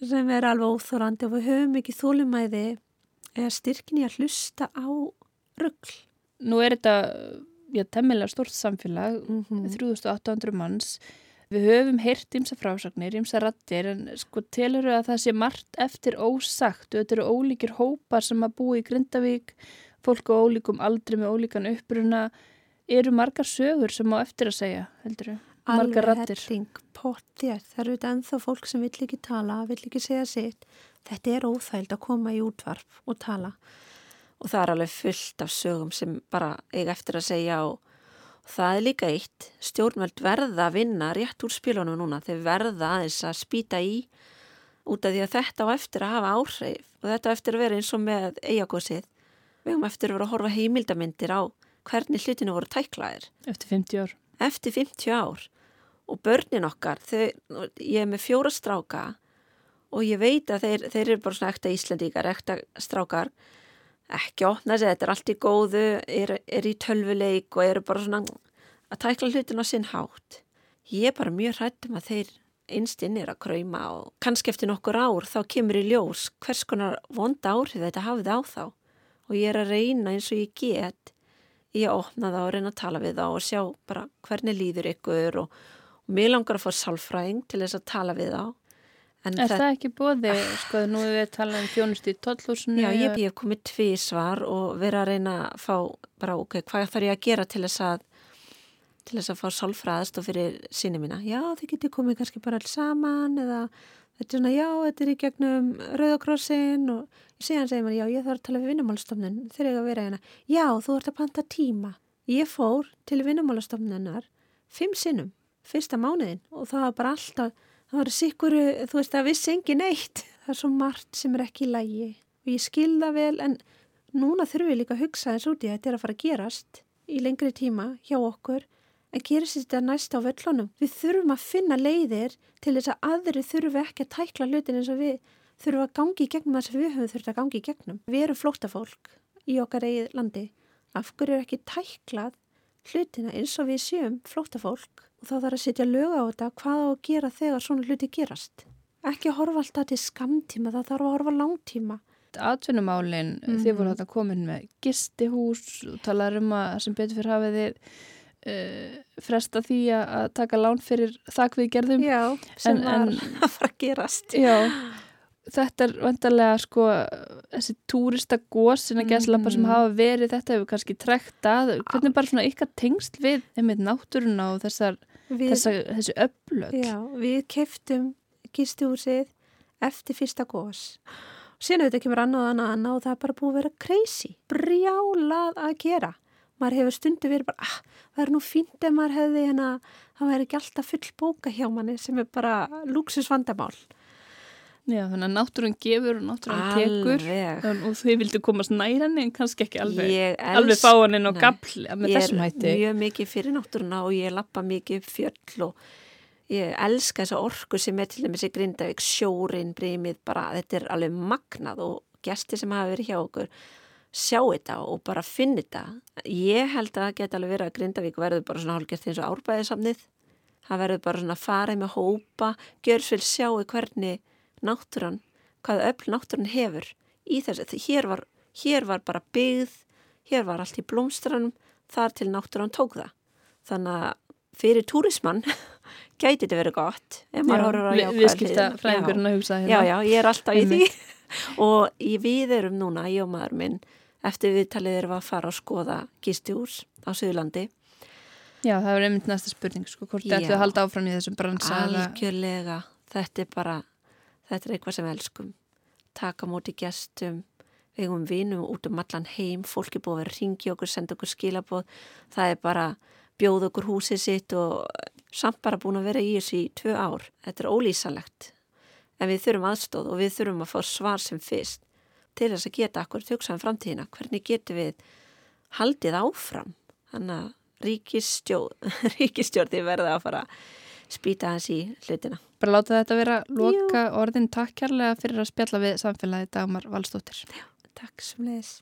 sem er alveg óþórandi og við höfum ekki þólumæði eða styrkin í að hlusta á ruggl. nú er þetta, já, temmilega stort samfélag, Mm -hmm. 3800 manns. Við höfum heyrt ymsa frásagnir, ymsa rattir, en sko telur að það sé margt eftir ósagt og þetta eru ólíkir hópar sem að búa í Grindavík, fólk á ólíkum aldri með ólíkan uppruna, eru margar sögur sem á eftir að segja, heldur þau? Margar rattir. það eru þetta ennþá fólk sem vill ekki tala, vill ekki segja sitt. Þetta er óþægild að koma í útvarp og tala. Og það er alveg fullt af sögum sem bara eiga eftir að segja og, og það er líka eitt. Stjórnveld verða að vinna rétt úr spilunum núna. Þeir verða aðeins að spýta í út af því að þetta á eftir að hafa áhrif og þetta á eftir að vera eins og með eigakosið. Við höfum eftir að vera að horfa heimildamindir á hvernig hlutinu voru tæklaðir. Eftir 50 ár. eftir 50 ár. Og börnin okkar, þau, ég er með fjóra stráka og ég veit að þeir, þeir eru bara svona ekta Íslandíkar, ekta strákar. Ekki opna sig, þetta er allt í góðu er, er í tölvuleik og eru bara svona að tækla hlutin á sinn hátt. Ég er bara mjög hrættum að þeir einstinn er að krauma og kannski eftir nokkur ár þá kemur í ljós hvers konar vonda áhrif þetta hafið á þá. Og ég er að reyna eins og ég get ég að opna það og reyna að tala við þá og sjá bara hvernig líður ykkur og, og mér langar að fá sálfræðing til þess að tala við þá. En er það ekki bóði, sko, nú við talað um þjónust í tollhúsinu? Já, ég hef komið tvið svar og verið að reyna að fá bara, ok, hvað þarf ég að gera til þess að til þess að fá sálfræðast og fyrir sinni mína. Já, þið getur komið kannski bara alls saman eða þetta er svona, já, þetta er í gegnum Rauðakrossin og síðan segir maður, já, ég þarf að tala við vinnumálastofnun þegar ég að vera hérna. Já, þú ert að panta tíma. Ég fór til vinnumálastofnunar fimm sinnum, fyrsta mánuðin og það var bara alltaf það var sikkur, þú veist, það vissi engin eitt. Það er svo margt sem er ekki í lægi og ég skilða vel en núna þurfum við líka að hugsa þess út í að þetta er að fara að gerast í lengri tíma hjá okkur en gerist þetta næst á völlunum. Við þurfum að finna leiðir til þess að aðri þurfum ekki að tækla hlutin eins og við þurfum að gangi í gegnum það sem við höfum þurft að gangi í gegnum. Við erum flóttafólk í okkar eigið landi. Af hverju er ekki tæklað hlutina eins og við séum flóttafólk og þá þarf að setja lög á þetta hvað á að gera þegar svona hluti gerast. Ekki að horfa alltaf til skamtíma, það þarf að horfa langtíma. Atvinnumálinn, mm -hmm. þið voru þetta komin með gistihús og talaður um að sem betur fyrir hafið þið uh, fresta því að taka lán fyrir þakk við gerðum. Já, sem en, var en, að fara að gerast. Já, þetta er vantarlega sko þessi túrista gós sem geslappa sem hafa verið, þetta hefur kannski trekt að, hvernig bara svona ykkar tengst við einmitt náttúruna og þessar við, Þessa, þessi öflög? Já, við keftum gístihúsið eftir fyrsta gós og síðan auðvitað kemur annað og annað annað og það er bara búið að vera crazy brjálað að gera maður hefur stundu verið bara ah, það er nú fínt ef maður hefði hérna það væri ekki alltaf full bóka hjá manni sem er bara luxusvandamál Já, þannig að náttúrun gefur og náttúrun tekur. Og þau vildu komast næra henni en kannski ekki alveg, alveg fá hann inn á gafl með þessum hætti. Ég er mjög mikið fyrir náttúruna og ég lappa mikið upp fjöll og ég elska þessa orku sem er til dæmis í Grindavík, sjórin, brímið, bara þetta er alveg magnað og gæsti sem hafa verið hjá okkur sjá þetta og bara finna þetta. Ég held að það geta alveg verið að Grindavík verður bara svona hálfgert eins og árbæðisamnið. Það verður bara svona farið með hópa, gjörsvel sjáu hvernig náttúran, hvað öll náttúran hefur í þessu. Hér var, hér var bara byggð, hér var allt í blómstranum, þar til náttúran tók það. Þannig að fyrir túrismann gæti þetta verið gott. Já, við, skipta fræðingurinn að hugsa hérna. Já, já, ég er alltaf í því og við erum núna, ég og maður minn, eftir viðtalið erum við að fara og skoða gístjús á Suðurlandi. Já, það er einmitt næsta spurning, sko, hvort þetta ættu að halda áfram í þessum bransa. Algjörlega, þetta er bara Þetta er eitthvað sem við elskum. Taka móti gestum, við hefum vinum út um allan heim, fólki búið að ringi okkur, senda okkur skilabóð. Það er bara bjóð okkur húsið sitt og samt bara búin að vera í þessu í tvö ár. Þetta er ólýsalegt. En við þurfum aðstóð og við þurfum að fá svar sem fyrst til þess að geta akkur tjóksaðan framtíðina. Hvernig getum við haldið áfram? Þannig að ríkistjórn verða að fara spýta hans í hlutina. Bara láta þetta vera loka Jú. orðin takk kærlega fyrir að spjalla við samfélagi Dagmar Valstóttir. Já, takk sem leiðis.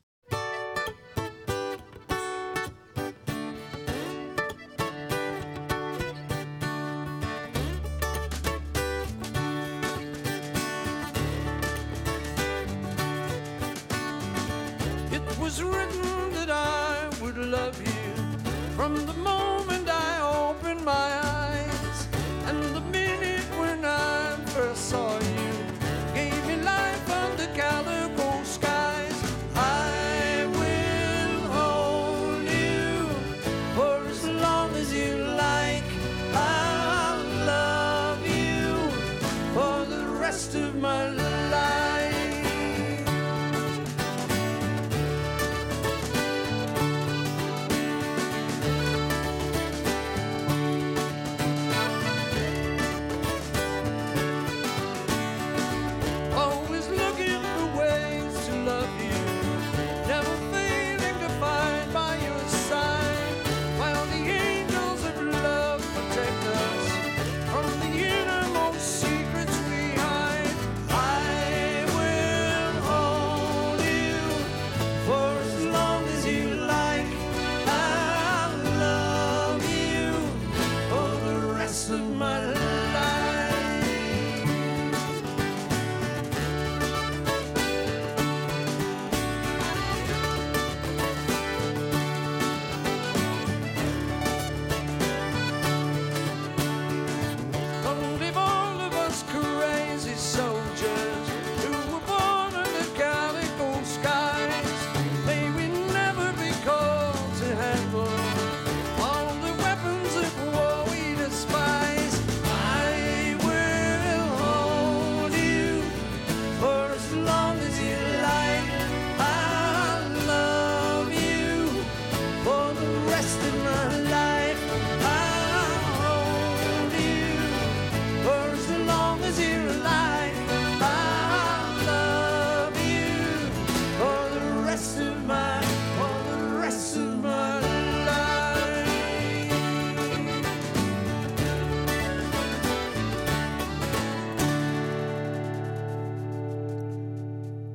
It was written that I would love you from the moment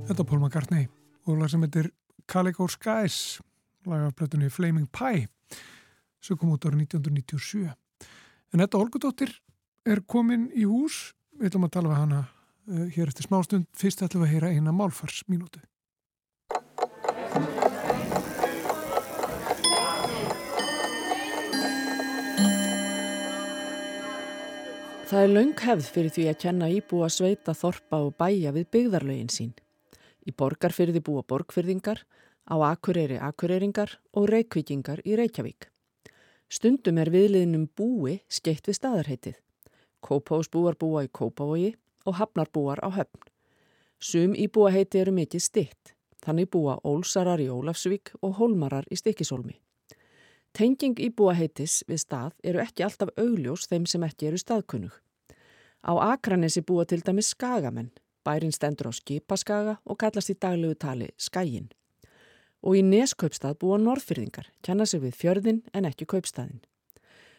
Þetta er Paul McCartney og lag sem heitir Calico Skies lagaflötunni Flaming Pie sem kom út árið 1997 en þetta Olgudóttir er komin í hús. Við ætlum að tala við hana uh, hér eftir smástund. Fyrst ætlum við að heyra eina málfarsminútu Það er laung hefð fyrir því að kenna íbúa sveita, þorpa og bæja við byggðarlögin sín. Í borgarfyrði búa borgfyrðingar, á akureyri akureyringar og reykvíkingar í Reykjavík. Stundum er viðliðnum búi skeitt við staðarheitið. Kópásbúar búa í Kópavogi og hafnarbúar á höfn. Sum íbúa heiti eru mikið stitt, þannig búa Ólsarar í Ólafsvík og Hólmarar í Stikisólmi. Tenging íbúa heitis við stað eru ekki alltaf augljós þeim sem ekki eru staðkunnug. Á Akranesi búa til dæmis skagamenn, bærin stendur á skipaskaga og kallast í daglegu tali skægin. Og í Neskaupstað búa norðfyrðingar, kenna sig við fjörðin en ekki kaupstaðin.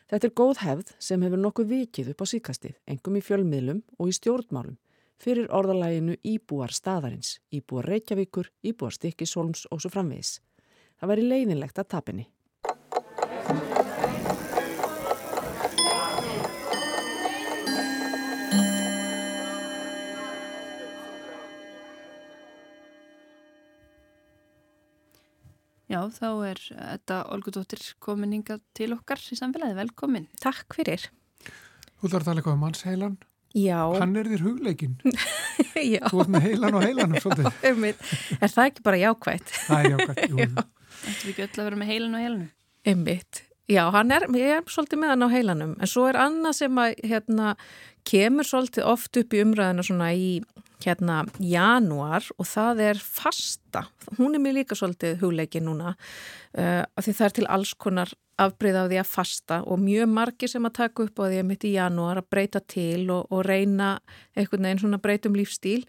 Þetta er góð hefð sem hefur nokkuð vikið upp á síkastið, engum í fjölmiðlum og í stjórnmálum, fyrir orðalæginu íbúar staðarins, íbúar Reykjavíkur, íbúar Stikkisholms og svo framvegis. Það væri leiðinlegt að tapinni. Já, þá er þetta Olgudóttir komin hinga til okkar í samfélagi. Velkomin. Takk fyrir. Þú ætlar að tala eitthvað um mannsheilan Já. Hann er þér hugleikin Já. Þú ert með heilan og heilanum svolítið. Er það ekki bara jákvægt? Það er jákvæmt, jú Ættum við ekki öll að vera með heilan og heilanum? Einmitt. Já, hann er, ég er svolítið með hann á heilanum, en svo er annað sem að hérna, kemur svolítið oft upp í umræðina svona í hérna janúar og það er fasta. Hún er mér líka svolítið hugleiki núna uh, af því það er til alls konar afbreyð af því að fasta og mjög margir sem að taka upp á því að mitt í janúar að breyta til og, og reyna einhvern veginn svona breytum lífstíl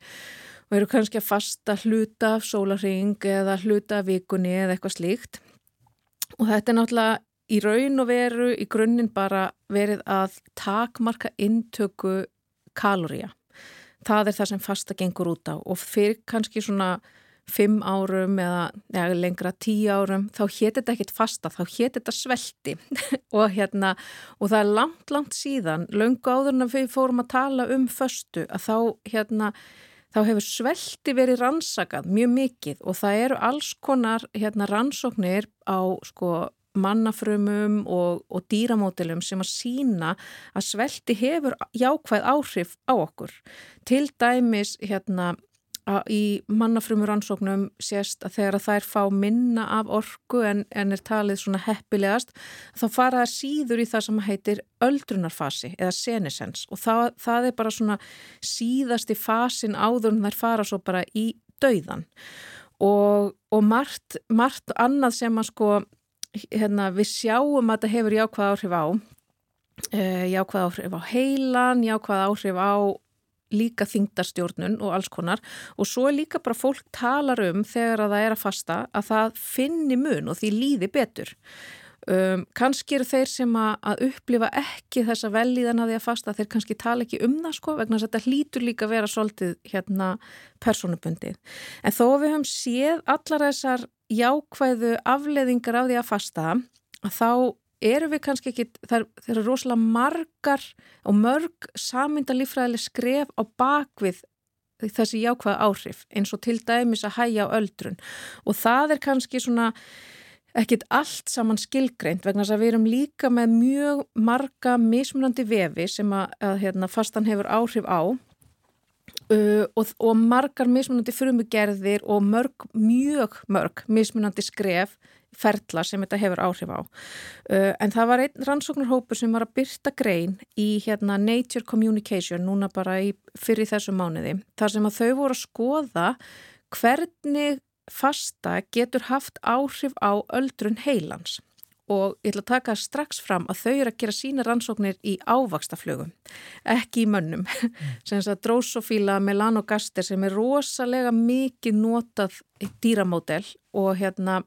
og eru kannski að fasta hluta af sólarring eða hluta af vikunni eða eitthvað slíkt og þetta er náttúrulega í raun og veru í grunninn bara verið að takmarka intöku kaloría. Það er það sem fasta gengur út á. Og fyrir kannski svona fimm árum eða, eða lengra tíu árum þá hétt þetta ekkit fasta, þá hétt þetta svelti. Og hérna og það er langt, langt síðan, löngu áður en við fórum að tala um föstu að þá hérna þá hefur svelti verið rannsakað mjög mikið. Og það eru alls konar hérna, rannsóknir á sko mannafrumum og, og dýramótilum sem að sína að svelti hefur jákvæð áhrif á okkur. Til dæmis hérna í mannafrumur ansóknum sést að þegar að þær fá minna af orku en, en er talið svona heppilegast þá fara það síður í það sem heitir öldrunarfasi eða senesens og það, það er bara svona síðasti fasin áður en þær fara svo bara í dauðan og, og margt, margt annað sem að sko hérna, við sjáum að þetta hefur jákvæð áhrif á uh, jákvæð áhrif á heilan, jákvæð áhrif á líka þingdarstjórnun og alls konar og svo er líka bara fólk talar um þegar að það er að fasta að það finni mun og því líði betur. Um, kannski eru þeir sem að, að upplifa ekki þessa velíðan að því að fasta þeir kannski tala ekki um það sko vegna þess að þetta hlýtur líka að vera svolítið hérna personubundið. En þó við höfum séð allar þessar jákvæðu afleðingar af því að fasta að þá eru við kannski ekki, það eru rosalega margar og mörg samindalífræðileg skref á bakvið þessi jákvæða áhrif eins og til dæmis að hæja á öldrun og það er kannski svona ekkit allt saman skilgreint vegna þess að við erum líka með mjög marga mismunandi vefi sem að, að hérna, fastan hefur áhrif á uh, og, og margar mismunandi frumugerðir og mörg, mjög mörg mismunandi skref ferla sem þetta hefur áhrif á. Uh, en það var einn rannsóknarhópur sem var að byrta grein í hérna, Nature Communication núna bara í, fyrir þessu mánuði. Þar sem að þau voru að skoða hvernig fasta getur haft áhrif á öldrun heilans. Og ég ætla að taka strax fram að þau eru að gera sína rannsóknir í ávakstaflögum, ekki í mönnum. Sem þess að drósofíla melanogaster sem er rosalega mikið notað dýramódel og hérna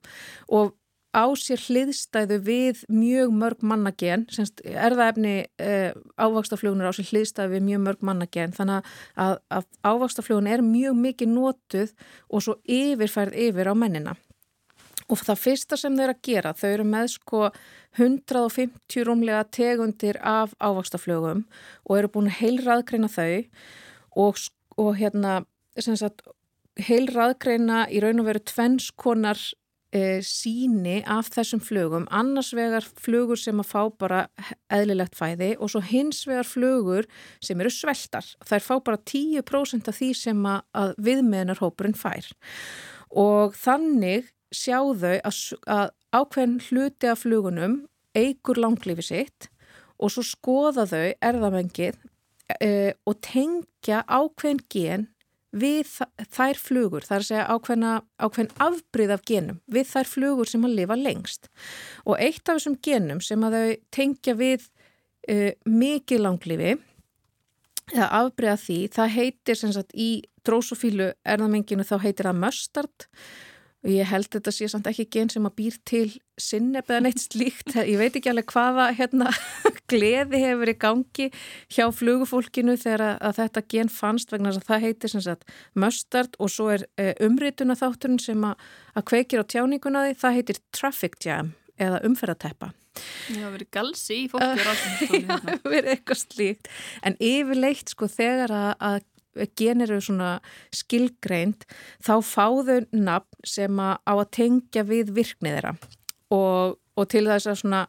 og á sér hliðstæðu við mjög mörg mannagen, erðaefni eh, ávakstaflugunar á sér hliðstæðu við mjög mörg mannagen, þannig að, að ávakstaflugun er mjög mikið nótuð og svo yfirfærð yfir á mennina. Og það fyrsta sem þau eru að gera, þau eru með sko 150 rúmlega tegundir af ávakstaflugum og eru búin að heilraðgreina þau og, og hérna, sem sagt, heilraðgreina í raun og veru tvennskonar e, síni af þessum flugum, annars vegar flugur sem að fá bara eðlilegt fæði og svo hins vegar flugur sem eru sveltar. Er fá bara 10% af því sem að, að viðmeðnarhópurinn fær og þannig sjáðu að, að ákveðin hluti af flugunum eigur langlífi sitt og svo skoða þau erðamengið e, og tengja ákveðin gen við þær flugur, það er að segja ákveðna, ákveðin afbríð af genum við þær flugur sem að lifa lengst. Og eitt af þessum genum sem að þau tengja við uh, mikið langlífi eða afbríða því, það heitir sem sagt í drósofílu erðamenginu þá heitir það mustard. og ég held þetta sé samt ekki gen sem að býr til sinneb eða neitt slíkt. Ég veit ekki alveg hvaða hérna, gleði hefur í gangi hjá flugufólkinu þegar að, að þetta gen fannst vegna að það heitir sagt mustard og svo er e, umrituna þátturinn sem að, að kveikir á tjáninguna því. Það heitir traffic jam eða umferðateppa Það hefur verið galsi í fólki Það hefur verið eitthvað slíkt. En yfirleitt sko þegar að, að genir eru svona skilgreint þá fáðu nafn sem að á að tengja við virknið þeirra. Og, og til þess að svona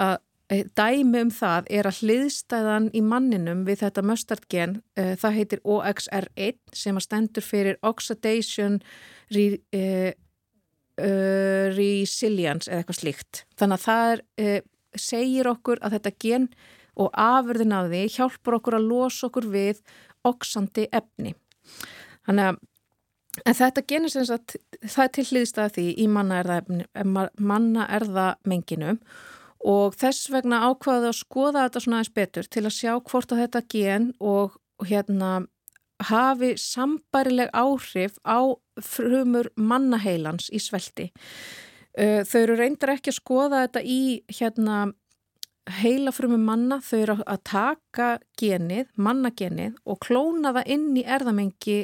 að dæmi um það er að hliðstæðan í manninum við þetta mustardgen uh, það heitir OXR1 sem að stendur fyrir Oxidation Re, uh, uh, Resilience eða eitthvað slíkt. Þannig að það er, segir okkur að þetta gen og afurðin af því hjálpar okkur að losa okkur við oksandi efni. Þannig að En þetta genið sem sagt, það er til hlýðstæði því í manna erða menginu og þess vegna ákvaði að skoða þetta svona eins betur til að sjá hvort að þetta gen og hérna hafi sambarileg áhrif á frumur mannaheilans í svelti. Þau eru reyndar ekki að skoða þetta í hérna heilafrumi manna þau eru að taka genið, mannagenið og klóna það inn í erðamengi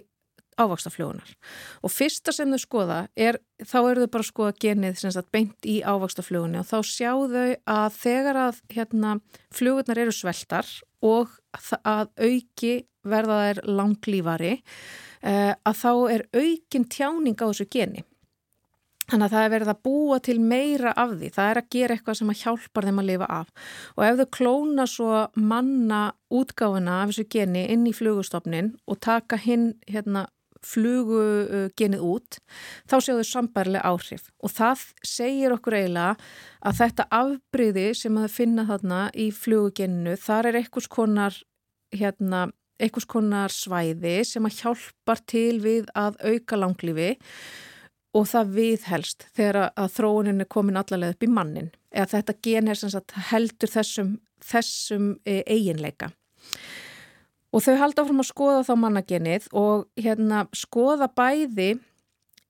ávakstafljóðunar og fyrsta sem þau skoða er, þá eru þau bara að skoða genið sagt beint í ávakstafljóðunni og þá sjá þau að þegar að hérna fljóðunar eru sveltar og að auki verða þær langlýfari eh, að þá er aukin tjáning á þessu geni Þannig að það er verið að búa til meira af því. Það er að gera eitthvað sem að hjálpar þeim að lifa af. Og ef þau klóna svo manna útgáfina af þessu geni inn í flugustofnin og taka hinn hérna, flugugenið út, þá séu þau sambærlega áhrif. Og það segir okkur eiginlega að þetta afbríði sem að finna þarna í flugugeninu, þar er einhvers konar, hérna, einhvers konar svæði sem að hjálpar til við að auka langlífi og það viðhelst þegar að þróunin er komin allavega upp í mannin eða þetta gen er sagt, heldur þessum, þessum e, eiginleika. Og þau halda áfram að skoða þá mannagenið og hérna skoða bæði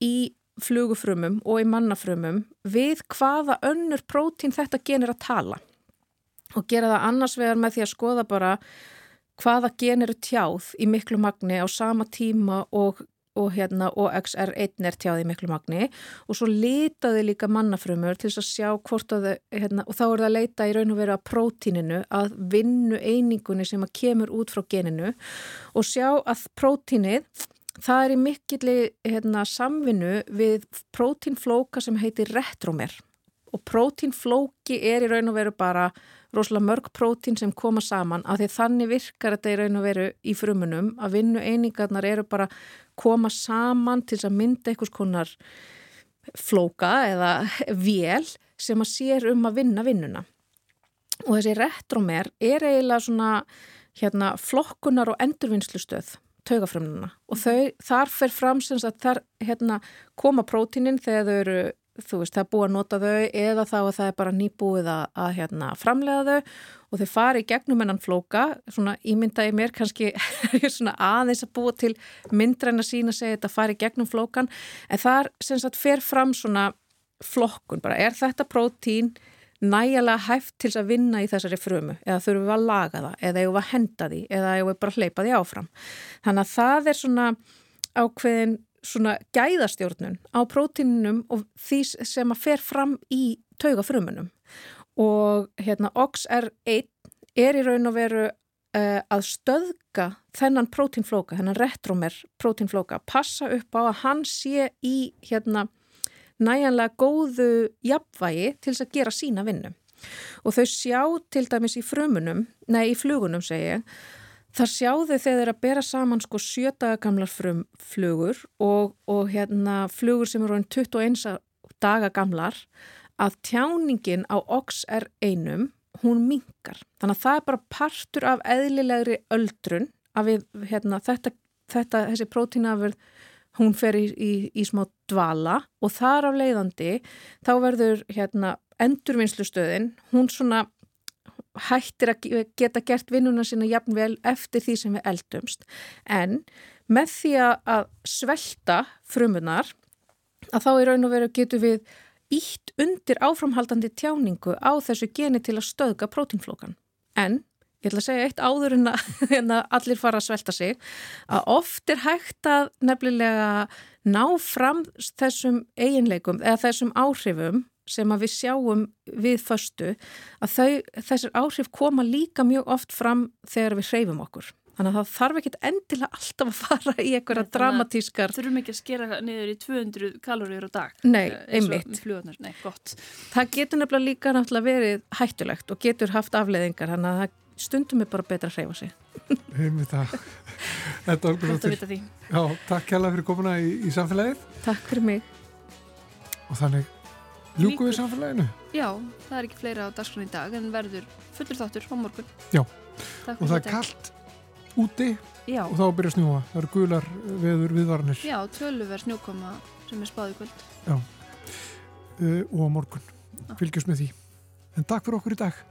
í flugufrumum og í mannafrumum við hvaða önnur prótín þetta gen er að tala. Og gera það annars vegar með því að skoða bara hvaða gen eru tjáð í miklu magni á sama tíma og og hérna OXR1 er tjáði miklu magni. Og svo litaði líka mannafrömmur til þess að sjá hvort að þau, hérna, og þá er það að leita í raun og vera að prótíninu, að vinnu einingunni sem að kemur út frá geninu og sjá að prótínið, það er í mikilli hérna, samvinnu við prótínflóka sem heitir retromer og prótínflóki er í raun og veru bara rosalega mörg prótín sem koma saman af því þannig virkar þetta í raun og veru í frumunum að vinnu einingarnar eru bara koma saman til að mynda einhvers konar flóka eða vél sem að sér um að vinna vinnuna. Og þessi retromer er eiginlega svona hérna flokkunar og endurvinnslustöð taugafrömmuna og þau, þar fer fram sem að þar hérna koma prótínin þegar þau eru þú veist, það er búið að nota þau eða þá að það er bara nýbúið að, að hérna, framlega þau og þau fari gegnum hennan flóka, svona ímyndaði mér kannski svona aðeins að búa til myndræna sína segja þetta fari gegnum flókan en þar sem sagt fer fram svona flokkun bara, er þetta prótín nægilega hæft til að vinna í þessari frumu? Eða þurfum við að laga það? Eða eigum við að henda því? Eða eigum við bara að hleypa því áfram? Þannig að það er svona ákveðin svona gæðastjórnun á prótínunum og því sem að fer fram í taugafrumunum og hérna OXR1 er í raun og veru uh, að stöðka þennan prótínflóka, þennan retromer prótínflóka, passa upp á að hann sé í hérna næjanlega góðu jafnvægi til þess að gera sína vinnu. Og þau sjá til dæmis í frumunum, nei í flugunum segi ég, það sjáðu þegar að bera saman sko sjötaga gamlar frum flugur og, og hérna flugur sem eru 21 daga gamlar að tjáningin á OX er einum, hún mingar. Þannig að það er bara partur af eðlilegri öldrun að við, hérna, þetta, þetta, þessi prótínafurð hún fer í, í, í smá dvala og þar af leiðandi þá verður hérna endurvinnslustöðin, hún svona hættir að geta gert vinnuna sína jafnvel eftir því sem við eldumst. En með því að svelta frumunar að þá í raun og veru getur við ítt undir áframhaldandi tjáningu á þessu geni til að stöðga prótínflókan en ég ætla að segja eitt áður en að, en að allir fara að svelta sig, að oft er hægt að nefnilega ná fram þessum eiginleikum eða þessum áhrifum sem að við sjáum við föstu að þau, þessir áhrif koma líka mjög oft fram þegar við hreyfum okkur. Þannig að það þarf ekki endilega alltaf að fara í einhverja dramatískar... Þurfum ekki að skera niður í 200 kaloríur á dag. Nei, einmitt. Nei, gott. Það getur nefnilega líka náttúrulega verið hættulegt og getur haft afleðingar, þannig að það stundum er bara betra að hreyfa sig Hefum við það Þetta er vita því Já, takk kæla fyrir komuna í, í samfélagið Takk fyrir mig Og þannig ljúku við samfélaginu? Já, það er ekki fleira á dagskrán í dag en verður fullur þáttur á morgun. Já, og það er kallt úti Já. og þá byrja að snjúa það eru gular veður viðvarnir Já, tölver snjókoma sem er spáði kvöld. Já, uh, og á morgun. Fylgjast með því. En takk fyrir okkur í dag